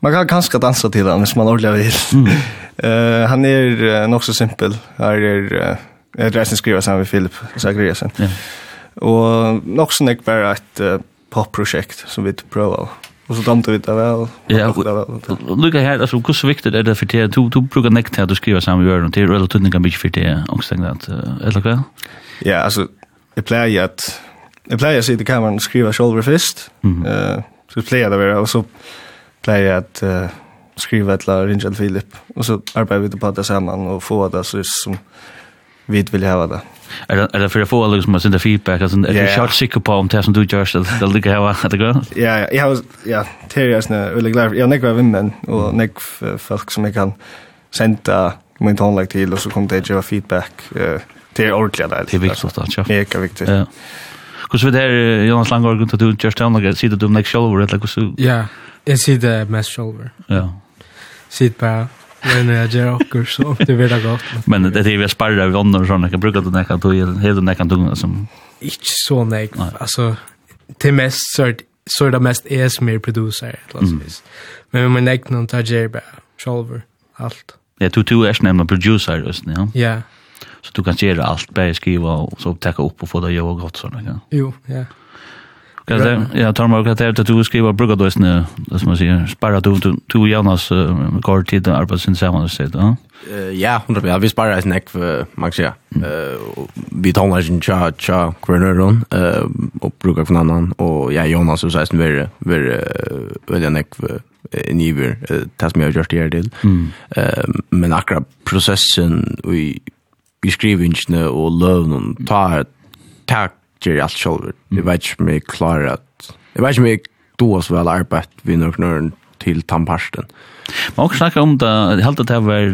Man kan ganska dansa till han, hvis man ordentligt vill. Mm. uh, han är uh, nog så simpel. Här är... Uh, jag resten skriver sammen med Philip Zagreasen. Ja. Och nog så näck bara ett uh, popprojekt som vi prövar. Och så dömde vi det väl. Ja, och lycka här, alltså hur så viktigt är det för dig? Du, du brukar näck till att du skriver sammen med Jörn. Det är relativt mycket för dig, omständigt. Eller vad? Ja, alltså, jag plejer att jag plejer att sitta i kameran och skriva shoulder fist. Mm. Eh, så plejer det vara och så plejer jag att uh, skriva ett lag Ringel Philip och så arbetar vi på det samman och få det så som vi vill ha det. Är det är det för att få alla som har feedback alltså är det short sick på om det som du gör så det ligger här att det går. Ja, jag har ja, Terriers när eller glad jag nekvar vinnen och nek folk som jag kan sända min tonlag till och så kommer det ge feedback eh till ordentligt. Det är viktigt att ja. Mega viktigt. Ja. Hur så där Jonas Langård kunde du just tell mig se det du next shoulder eller hur så. Ja, jeg sier det mest shoulder. Ja. Sitt bare, Men jeg gjør också så det vill jag godt. Men det är vi sparar vi vandrar såna kan bruka det när kan du helt när kan du som Ikke så nej altså, til mest så er det, så er det mest jeg som er producer klassvis. Men men jag noen, tar Jerry bare, shoulder alt. Ja, du du är nämligen producer just ja. Ja. Så du kan göra allt, bara skriva och så upptäcka upp och få det att göra gott sådant. Ja. Jo, ja. Kan det ja tar man att det du skriver brukar då snä det som man säger spara du du du Jonas går till den arbetsin samman så säger ja? Ja 100 ja vi sparar en neck för Max ja eh vi tar när en cha cha Greneron eh och brukar från annan. Och ja Jonas så sägs nu vi vi den neck för niver tas mig just här till eh men akra processen vi vi skriver skrivingene og løvnen, ta takk gjør alt selv. Jeg vet ikke om jeg klarer at, jeg vet ikke om jeg då så vel arbeid vi nok nøren til tannparsten. Man også snakker om det, jeg held at det var,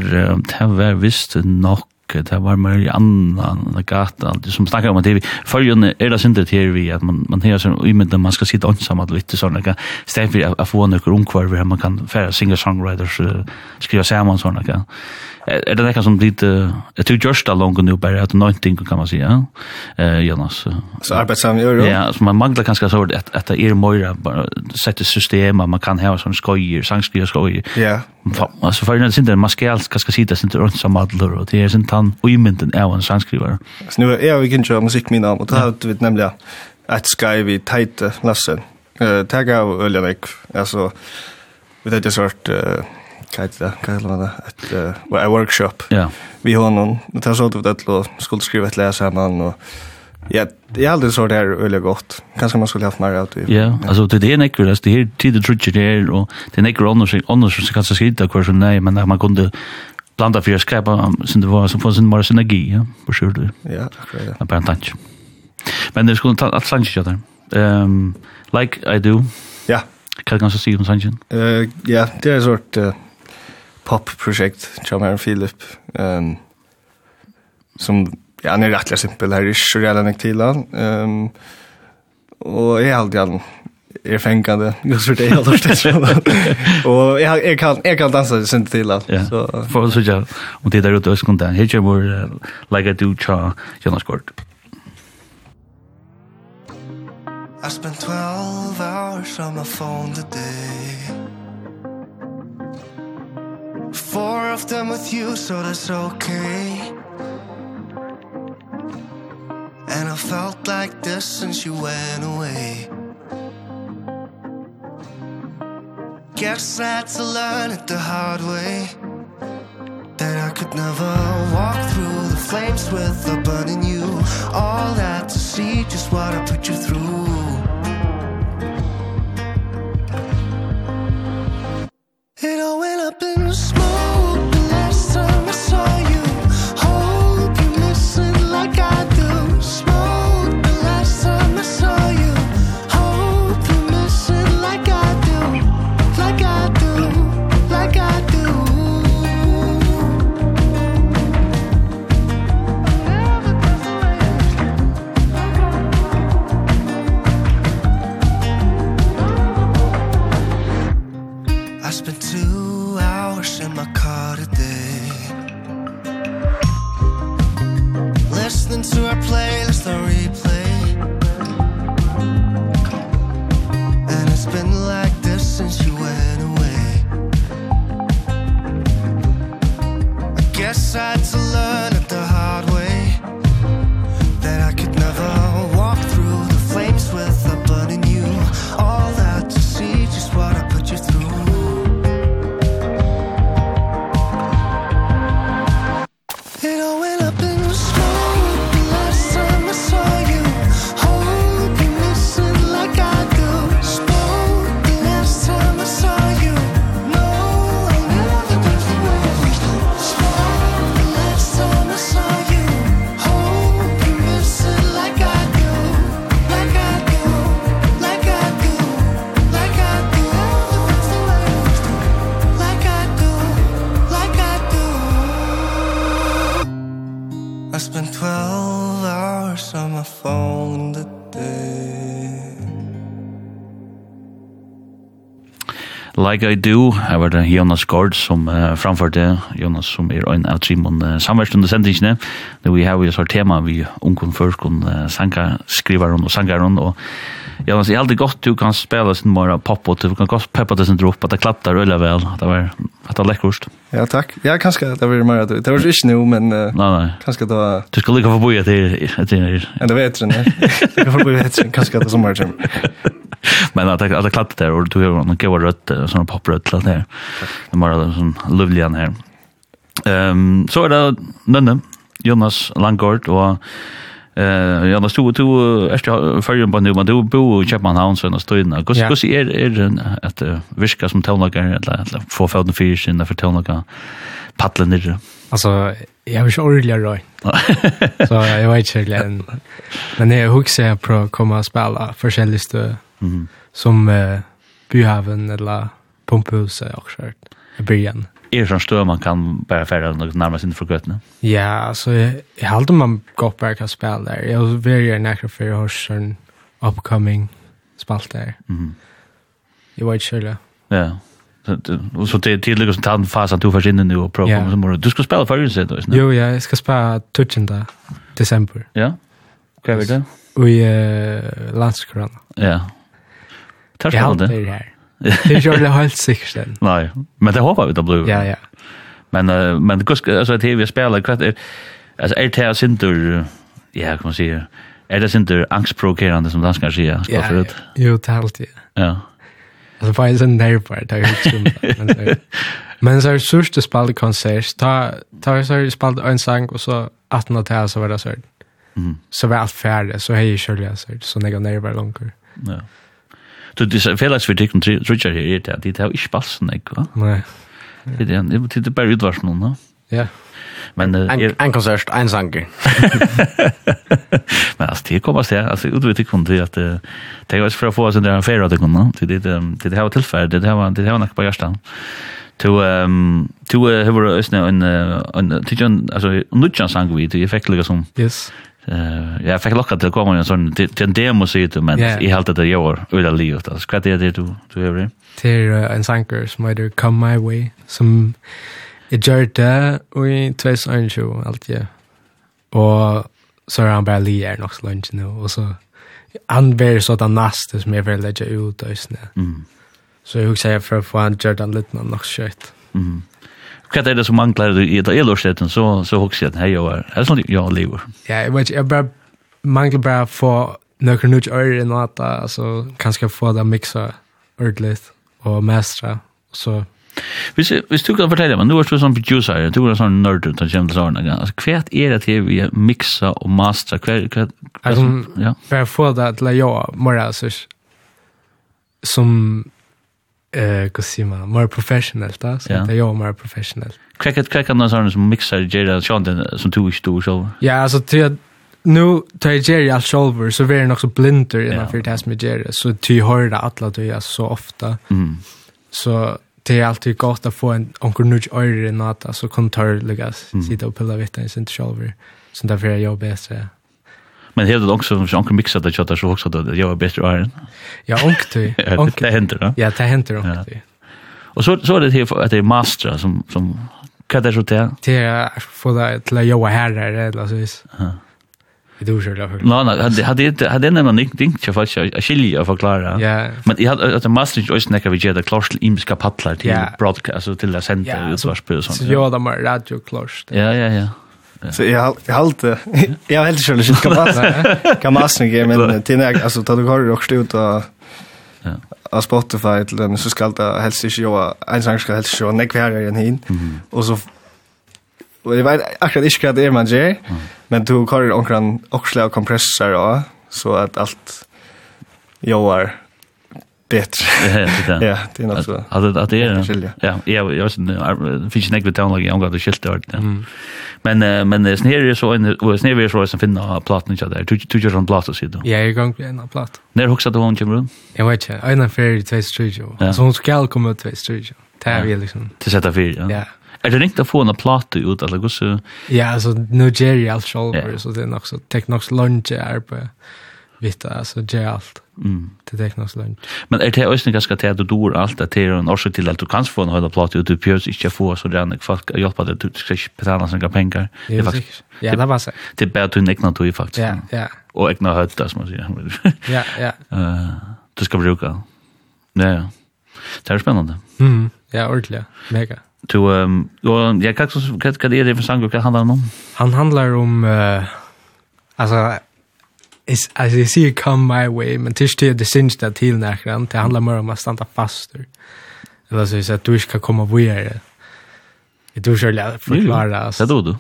det var visst nok, det var mer i annan gata, som snakker om at det följande er det sindet her vi, at man, man har sånn umynda man skal sitte ansam at lytte sånne, stedet for å få noen omkvar, hvor man kan fære singer-songwriters, skrive sammen sånne, är det något som lite jag tror just där långt nu bara att någonting kan man säga. Eh Jonas. Så arbetssamgör. Ja, så man manglar kanske så att att det är mer bara sätta system man kan ha sån skojer, sangskriver skojer. Ja. Alltså för det inte en maskel kanske sitta inte runt som adler och det är sånt han ojmynten är en sangskrivare. Så nu är vi kan köra musik min namn och det har vi nämligen att sky vi tajta lassen. Eh tagga ölen alltså vet det sort eh kajtla, kajtla det, ett uh, workshop. Ja. Vi har någon, det här sålde ut det och skulle skriva ett läs samman och Ja, det är alltid så där öle gott. Kanske man skulle haft mer av det. Ja, alltså det är nekkur, alltså det är tid det trutcher det och det är nekkur annars, annars så kanske skriva kvar som nej, men man kunde blanda för att skapa sin det var som får sin mer synergi, ja, på själv det. Ja, akkurat. Ja, på en tanke. Men det skulle ta att sanche där. Ehm like I do. Ja. Kan jag kanske se om sanchen? Eh ja, det är sort popprojekt som heter Philip. Um, som, ja, han er rettelig simpel her, ikke så reelle nok til han. Um, og jeg er alltid han er fengende, just for det jeg har det sånn. Og jeg, jeg, kan, jeg kan danse det sin til han. Ja, for å sitte, og det der ute øskundet, her kommer uh, Like I Do Cha Jonas Gård. I spent 12 hours on my phone today four of them with you so that's okay. And I felt like this since you went away. Guess I had to learn it the hard way. That I could never walk through the flames with a burning you. All that to see just what I put you through. It all went up in smoke. that's phone Like I Do, her var det Jonas Gård som uh, framførte, Jonas som er en av Trimon uh, samverstund sendingsene, Nå vi har jo så tema vi ungkom førskon uh, sanga, skrivaren og sangaren, og Jonas, det er alltid godt du kan spela sin mora pop, og du kan godt peppa det sin drop, at det klapper øyla vel, det var, at det lekkurst. Ja, takk. Ja, kanskje det var mer, det var ikke noe, men uh, nei, nei. kanskje det var... Du skal lykka forboja til, til, til, til, til, det vet til, til, til, til, til, til, til, til, til, til, Men att att att klatta där och då gör man går rött sån poprött klatta där. Det var sån lovely an här. Ehm så är det nönne Jonas Langård och Eh ja, då stod du efter förrän på nu men du bo i Köpenhamn så när stödna. Hur hur är är att viska som tonlager eller eller få få den fisk in för tonlager paddla ner. Alltså jag vill ordla då. Så jag vet inte men men jag huxar är på komma spela förskälligaste Som uh, byhaven eller pumphuset och så i början. Är det stör man kan bara färra något närmare sin från? Ja, alltså jag, jag hade man gått bara kan spela där. Jag var väldigt nära för jag har en upcoming spalt där. Mm. Jag var inte själv. Ja. Så, så det till liksom som tar fasen att du försvinner nu och prova yeah. som Du ska spela för sig då? Jo, ja, jag ska spela 13 december. Ja, kräver det? Och i uh, landskrona. Ja, tar skal det. Ja, det er Det gjør det helt sikkert. Nei, men det håper vi det blir. Ja, ja. Men, uh, men altså, det vi spiller, hva er, altså, er det sinter, ja, kan man si, er det sinter angstprovokerende som danskar sier? Ja, ja, jo, det er alltid. Ja. Alltså på en sån nervbar, det är ju Men så är det sörsta spallet konsert, ta, ta så är det spallet en sang och så 18 och tär så var det så. Mm. Så var allt färdigt, så hej kör jag så så nega jag nervbar långt. Ja. Du det är felaks för tycker tre tror jag det är det har inte passen ek va. Nej. Det är det det bara utvars någon va. Ja. Men en en konsert en sanke. Men alltså det kommer så alltså utvet det kunde att det är för att få oss där en fair att kunna. Det det det det har tillfälle det har det har något på görstan. To ehm to hur är det nu en en tijan alltså nutjan sanke vi det effektliga som. Yes. Uh, jag fick locka till att komma en sån till en demo så heter men i helt det jag var ur livet alltså vad är det du du är det? Till en sanker som heter come my way som jeg gjør det och i 2020 allt ja. Og så er han bara lier nok så långt nu og så han blir sånn där som jeg vil legge ut och snä mm. Så jeg husker jeg for å få han gjør den litt nok skött mm. Hva er det som manglar i et elårsretten, så, så hokser jeg at hei, jeg er sånn jeg lever. Ja, jeg vet ikke, jeg bare mangler bare å få noen nødt øyre i noe, altså kanskje få det miksa ordentlig og mestra, og så Hvis, hvis du kan fortelle meg, nå er du sånn producer, du er sånn nerd ut av til sånne, altså, hva er det til vi miksa og mastra? Hva, hva, hva, altså, ja. Bare få det til å gjøre morgen, som eh kusima more professional då så det är mer professional. Cricket cricket någon sån som mixar Jerry och Sean som du i stor så. Ja, alltså till att nu tar jag Jerry all shoulder så är han också blinder innan för det med Jerry så ty hör det alla du är så ofta. Mm. Så det är alltid gott att få en onkel nudge öre i natt så kan ta läggas sitta och pilla vitt i sin shoulder. Så därför är jag bättre. Men helt det också som onkel mixar det chatta så också att jag är bättre iron. Ja, onkel. Onkel händer då. Ja, det händer onkel. Och så så är det här att det är master som som vad det så där? Det är för det till jag här där alltså vis. Ja. Det du själv. Nej, nej, hade hade inte hade en någon ding jag fast jag skilja förklara. Ja. Men jag hade att master inte ösna kan vi ge det klart imska paddlar till broadcast alltså till det sända så spel sånt. Så jag där radio klart. Ja, ja, ja. Så jag jag hållte jag har helt själv inte kan passa. Kan massa ge men till när alltså tar du har rock ut och av Spotify till den så ska det helst inte jag en sång ska helst jag näck vara igen hin. Och så Och det vet akkurat inte vad det är man gör, men du har ju omkring också kompressor och så att allt joar bättre. Ja, det är något så. Alltså att det är ja, jag jag finns inte något town like jag got the shit där. Men men det snär är så en och snär är så som finna plattan jag där. Du du gör en platta så då. Ja, jag gång en platta. När huxar du hon kommer? Jag vet inte. Ena fair till studio. Så hon ska komma ut till studio. Det är ju liksom. Till sätta fyr, ja. Ja. Er det ringt å få en plate ut eller hva så? Ja, alltså Nigeria allt själv så det är också teknologiskt lunch är på. Vitt alltså det allt. Mm. Det är knappt långt. Men är det også ganska til at du dår allt att det är en årsak till at du kan få en høyde plate, ut du pjörs ikke få så där när folk hjälper deg, du ska betala sina penger. Det är faktiskt. Ja, det var så. Det bär du inte något du faktiskt. Ja, ja. Och ägna höjt det som man sier. Ja, ja. Eh, du ska bruka. Ja, ja. Det är spännande. Mm. Ja, ordentligt. Mega. Du ehm jag hva er det för handler det om. Han handlar om eh alltså is as you see come my way men tills det det syns där till näkran det handlar mer om att stanna fast eller så är det att du ska komma vidare du ska lära förklara så då du.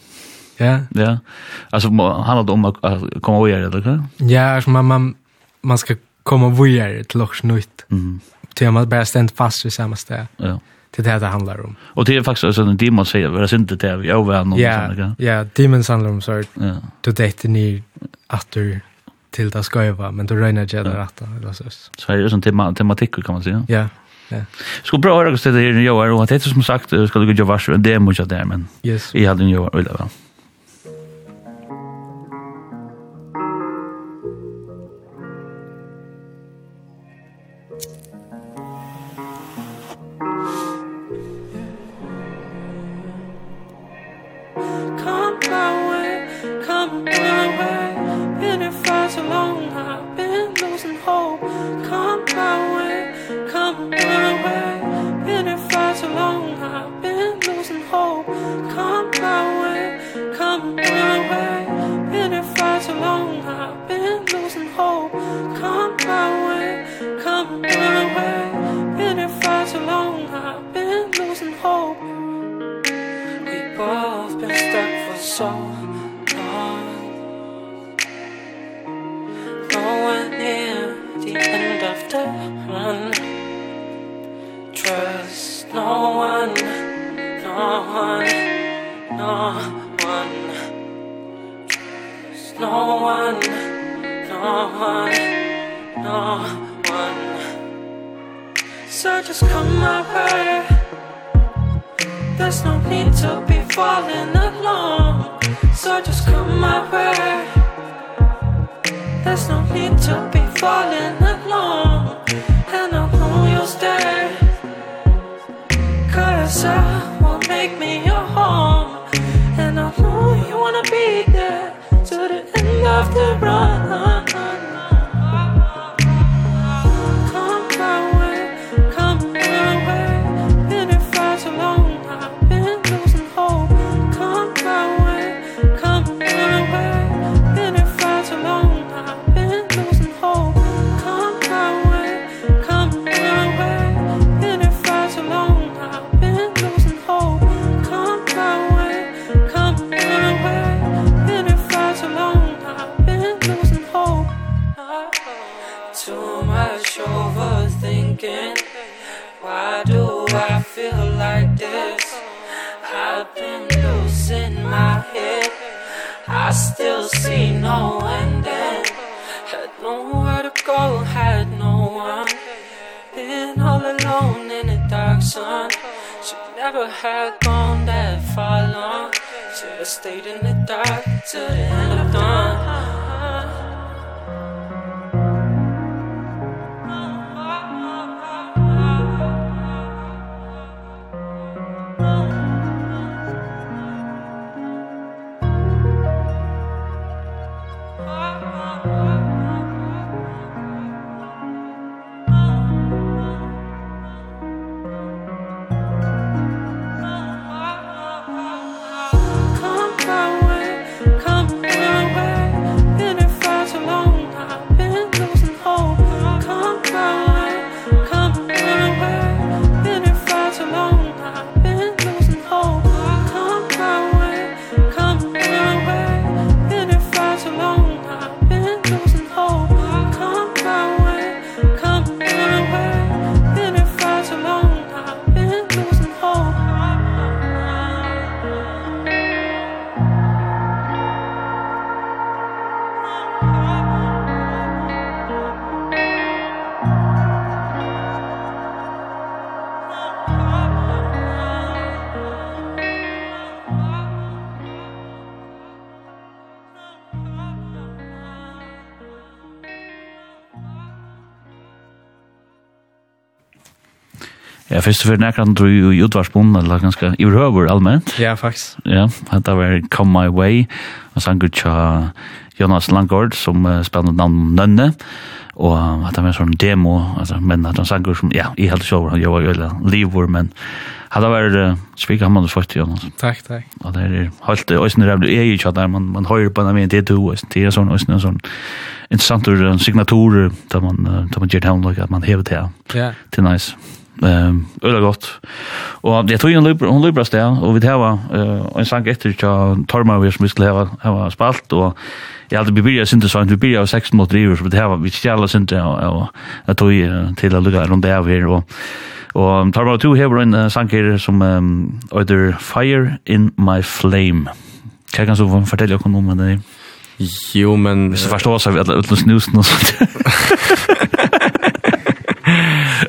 Ja. Ja. Alltså handlar det om att komma vidare eller hur ja alltså man man man ska komma vidare till något nytt. Mm till man bara ständ fast i samma ställe ja. Det det det handlar om. Och det är faktiskt alltså en demon säger, det är inte det vi övar någon sån där. Ja, ja, demons handlar om så. Ja. Du date ni att du till det skaiva men du rönar jag det rätta eller så. Så är det sånn tema tematikk, kan man si. Ja. Ja. Ska bra höra att det är ju och att det er som sagt skal du gjøre vars det er måste där men. Yes. Jag hade ju över väl. long I've been losing hope. Come my way, come my way. Been here far too long I've been losing hope. Come my way, come my way. Been here far too long I've been losing hope. We both been stuck for so long. Nowhere near the end of the run. Trust. No one, no one, no one. There's no one, no one, no one. So just come my way. There's no need to be falling alone. So just come my way. There's no need to be falling alone. And I know you'll stay. Cause I won't make me your home. And I know you wanna be there To the end of the run. still see no ending Had nowhere to go, had no one. Been all alone in the dark sun. Should never have gone that far long. Should have stayed in the dark till the end of dawn Ja, først og fyrir nekran tror jeg i utvarsbunden, eller ganske i røver allment. Ja, faktisk. Ja, det var Come My Way, og sanger tja Jonas Langgaard, som uh, spiller navn Nønne, og det var en sånn demo, altså, men at han sanger som, ja, i helt sjåver, han gjør jo eller livor, men dette var uh, spik hammer du fått, Jonas. Takk, takk. Og det er helt, og det er jo ikke der, man, man hører på en av min, det er du, det er sånn, og det er sånn, interessant signatur, da man, da man gjør det her, at man hever til, ja. til nice. Ehm öle gott. Och det tog en lubra hon lubra sted och vi det var eh en sank efter till Torma vi som skulle ha ha spalt och jag hade börjat synte så vi biblia sex mot drivers vi var vi skalla synte och att tog till att lugga runt där vi och och Torma 2 här en sank här som ehm other fire in my flame. Kan kan så fortälja kom om det. Jo men så förstår så vi alla utlösnusen och sånt.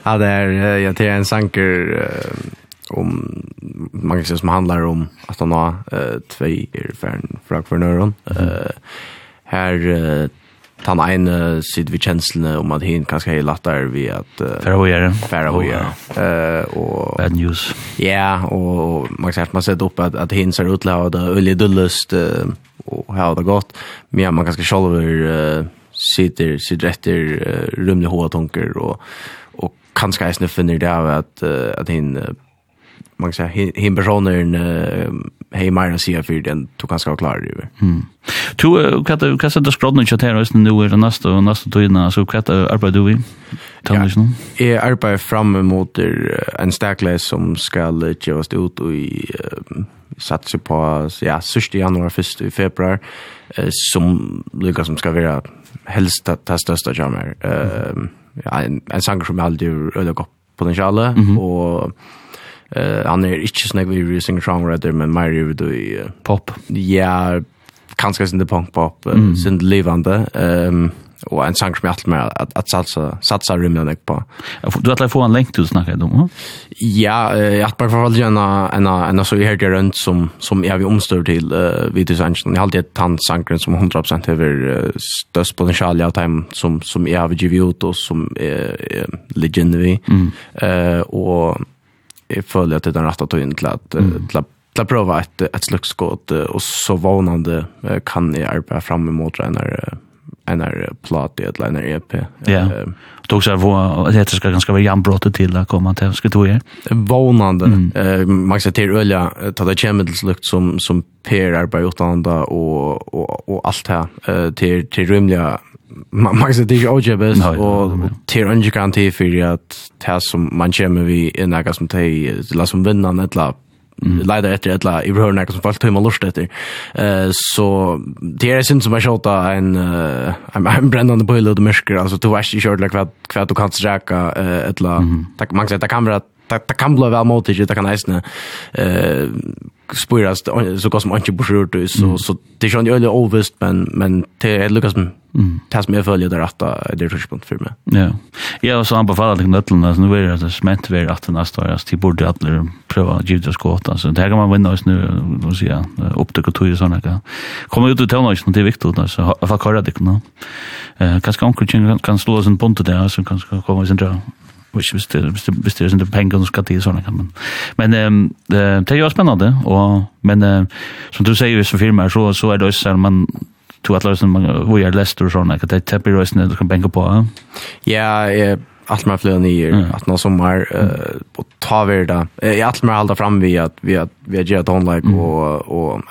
ja, det är det till en sanker om man kan säga som handlar om att han har eh två erfaren från för någon. Eh här han en sid vi känslan om att hin kanske helt lättar vi att för höjare för höjare eh och bad news. Ja, och man kan säga man sett upp att att hin ser ut låda dullest uh, och ha det gott. Men ja, man kanske själv sitter sitter efter rumliga hårtunker och kanskje jeg finner det av uh, att hin, uh, man kan säga, hin personen hej Mara ser för den du ganska var klar ju. Mm. Tu kan du kan sätta skrodden chat här och nu är det nästa och nästa då innan så kan du arbeta vi. Tänker nu. Är arbetar fram emot en stärkläs som ska ge oss ut och i satsa på ja 1 januari 1 i februari som lyckas som ska vara helst att testa största jammer. Ehm ja, en, en sanger som aldri er øyelig godt potensiale, mm -hmm. og uh, han er ikke sånn vi i singer-songwriter, men mer i uh, pop. Ja, kanskje sin det punk-pop, uh, mm. sin livende. Um, och en sang som jeg alltid med att, at satsa, satsa rymden på. Du har få en länk du snackar snacka om, Ja, jag har bara forholdt en, en, en så här det runt som, som jeg vil omstör till uh, videosangen. Jag har alltid ett tandsangren som 100% över uh, störst potential jag dem som, som jeg vil give ut og som är, er legend vi. Mm. Uh, och jag føler att det är den rätta tog in till att, mm. till att att prova ett ett slutskott och så vånande kan ni arbeta fram emot tränare en er plat i et eller annet EP. Ja. Det också var det ska ganska vara jämbrottet till att komma till ska du göra. Vånande. Eh man ska till öliga ta det kemidelslukt som som Per arbetar utan och och och allt här uh, till till rymliga man man ska till OJBS och till underground till för att det som man kommer vi i några som till la som vinnande ett lapp etter et eller annet, i behøver nekka som folk tøymer lust etter. Uh, så det er sin som er sjåta en, uh, en, en brennende bøyle og det mørker, altså du er ikke kjørt hva, hva du kan streka uh, eller annet. man kan si, det kan være det kan bli vel mot ikke, det kan eisne uh, spyrast så gott som inte bort ut så så det er ju öle overvist men men det är Lucas mm. som jeg følger det att det er respons för mig. Ja. Ja så han befaller det nötlarna så nu är det smänt vi att nästa år att borde att prova givet och skott alltså det här kan man vinna oss nu vad säger jag upptäcka tog såna kan komma ut och ta något det är viktigt alltså vad kallar det kan eh kanske onkel kan slå oss en punkt där så kanske komma sen där Hvis, hvis, det, hvis, det, hvis det er sånne penger som skal til kan man. men ehm det er jo spennende. Og, men eh, som du sier, hvis vi firmer, så, så er det også sånn, man to at løsen, man, hvor er lester og sånn at det tepper og du kan banke på. Ja, ja allt mer flyr ner mm. att någon sommar eh och ta vidare. Jag alt mer halda fram vi at vi at vi har gjort online og og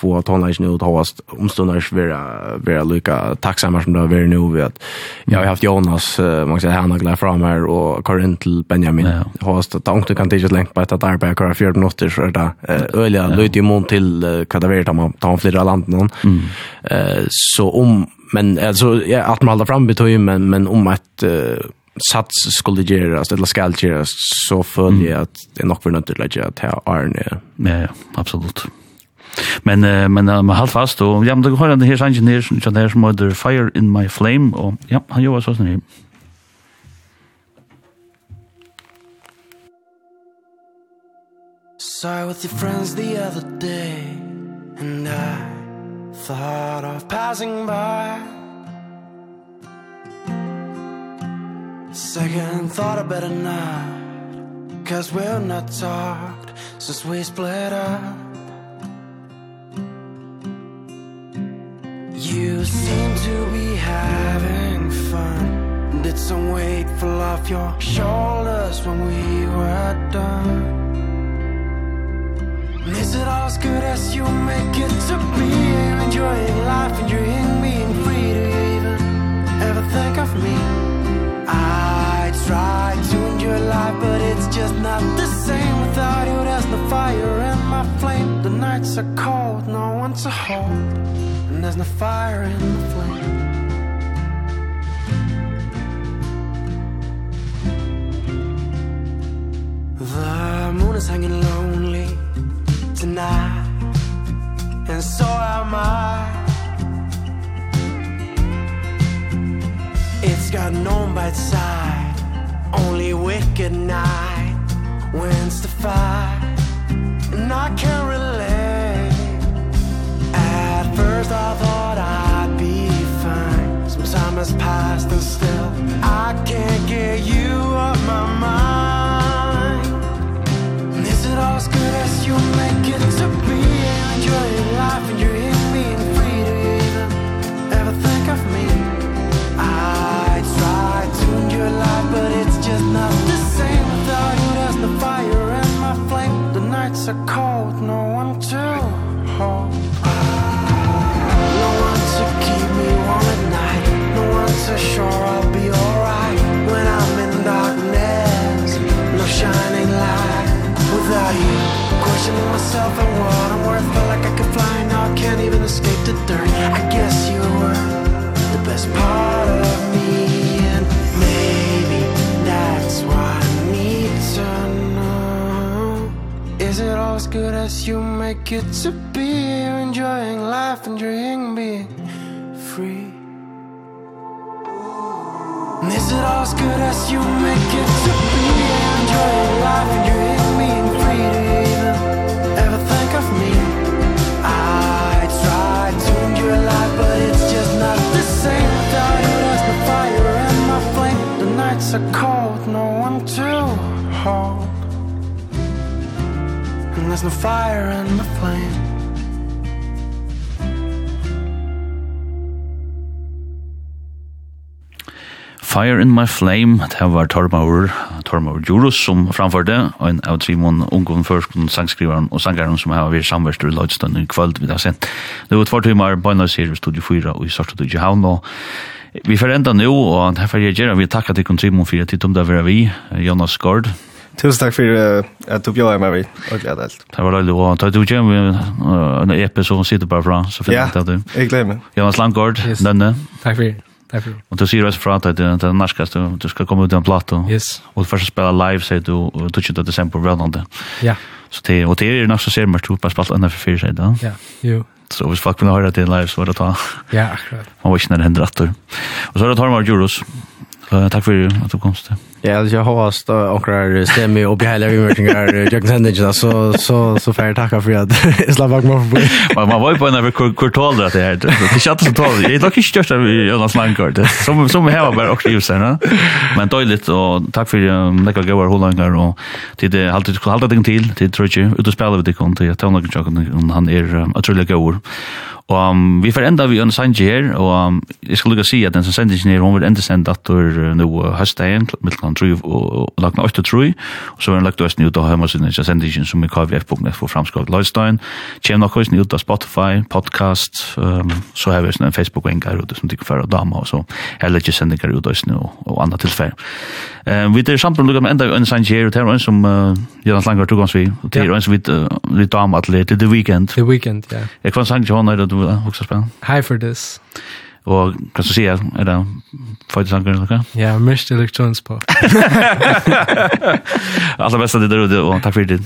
få tonlines nu att hållast omstundar vera vera lika tacksamma som det har varit nu att Jag har haft Jonas man säga han har glad fram här och Karin till Benjamin. Ja. Hållast att tanke kan inte länge på att arbeta kvar för minuter så där öliga lite i mån till kadaver man tar flera land någon. Eh så om men alltså ja, att man håller fram betyg men men om att sats skulle göras eller skall göras så följer jag att det är nog för nödvändigt att jag tar Arne. Ja, absolut. Men uh, men uh, man halt fast och ja, men det har den här sangen här som där som heter Fire in my flame och ja, han gör så snyggt. Saw with your friends the other day and I thought of passing by Second thought I better not Cause we're not talked since we split up You seem to be having fun. Did some weight fall off your shoulders when we were done? Is it all as good as you make it to be? Enjoying life and dream being free to even Ever think of me. I try to enjoy life but it's just not the same. Without you there's no fire in my flame. The nights are cold no one to hold. And there's no fire in the flame. The moon is hanging lonely tonight And so am I. It's got no by itself good night Wins the fight And I can relate. At first I thought I'd be fine. Some time has passed and still I can't get you off my mind. And is it all as good as you make it to be? And your life. so cold no one to hold. No one to keep me warm at night. No one to sure I'll be all right when I'm in darkness. No shining light without you. Questioning myself and what I'm worth. Feel like I could fly. Now I can't even escape the dirt. I guess you were the best part of me Is it all as good as you make it to be? You're enjoying life, enjoying being free. And is it all as good as you make it to be? You're enjoying life, enjoying being free. To even ever think of me? I try to enjoy life But it's just not the same. Without you, there's no fire in my flame. The nights are cold, no one to hold and there's no fire in the flame. Fire in my flame, det var Tormaur, Tormaur Jurus som framførte, og en av Trimon Ungum Førskon, sangskriveren og sangeren som har vært samverst i Lødstønd i kvöld vi har sett. Det var tvart timer, Bøyna Sier, Studio 4 og i Sørstad i Havn, og vi får enda nå, og derfor jeg gjør vi takker til Kontrimon for at de tomte vi, Jonas Gård, Tusen takk for at du bjør meg vid, og glede alt. Det var løylig, og du kjem med en epe som sitter bare fra, så finner jeg det. Ja, jeg gleder meg. Jonas Langgaard, denne. Takk for Takk for Og du sier også fra at det er norskast, du skal komme ut i en plato. Yes. Og du først spiller live, sier du, og 22. desember, velnande. Ja. Så det, og det er nok så ser mer, du bare spiller enda for fire, sier du. Ja, jo. Så hvis folk kunne høre det live, så var det ta. Ja, akkurat. Man var ikke når det nær hendret. Og så er det Tormar Djuros. Takk for at du kom til. Ja, jag har stå några stämmer och behålla vi mycket där jag kan inte så så så får tacka för att jag slapp bak mig för. Man man var ju på en kvartal där det här. Det chatta så tal. Det är dock inte största i Jonas Langkort. Som som vi har bara också ju sen. Men dåligt och tack för det jag går hur långt och till det alltid skulle hålla det till till tror jag ut och spela vid det kontot. Jag tar några chocken han är otroligt god. Og um, vi får enda vi en sanje her, og um, jeg skal lukka si at den som sender ikke ned, hun vil enda sende dator uh, nå uh, høstdagen, mitt klokkan 3 og lagt 8 3, og så er han lagt oss ut av heimasidene i sendingen som er kvf.net for framskalt Løystein. Kjem nok oss ut av Spotify, podcast, um, så har vi en Facebook-engar ute som tykker for dama, og så er det ikke sendinger ut av og, og andre tilfell Um, vi er samt lukket med enda en sang her, og det er en som uh, Jonas Langer tog oss vi, og det er en som vi, uh, vi dama atler til The Weekend. The Weekend, ja. Jeg kan sang til henne, er det du, vil også spennende? Hi for this. Og kan du säga er det fight sanger eller Ja, mest elektronisk pop. Alla bästa det där og takk för det.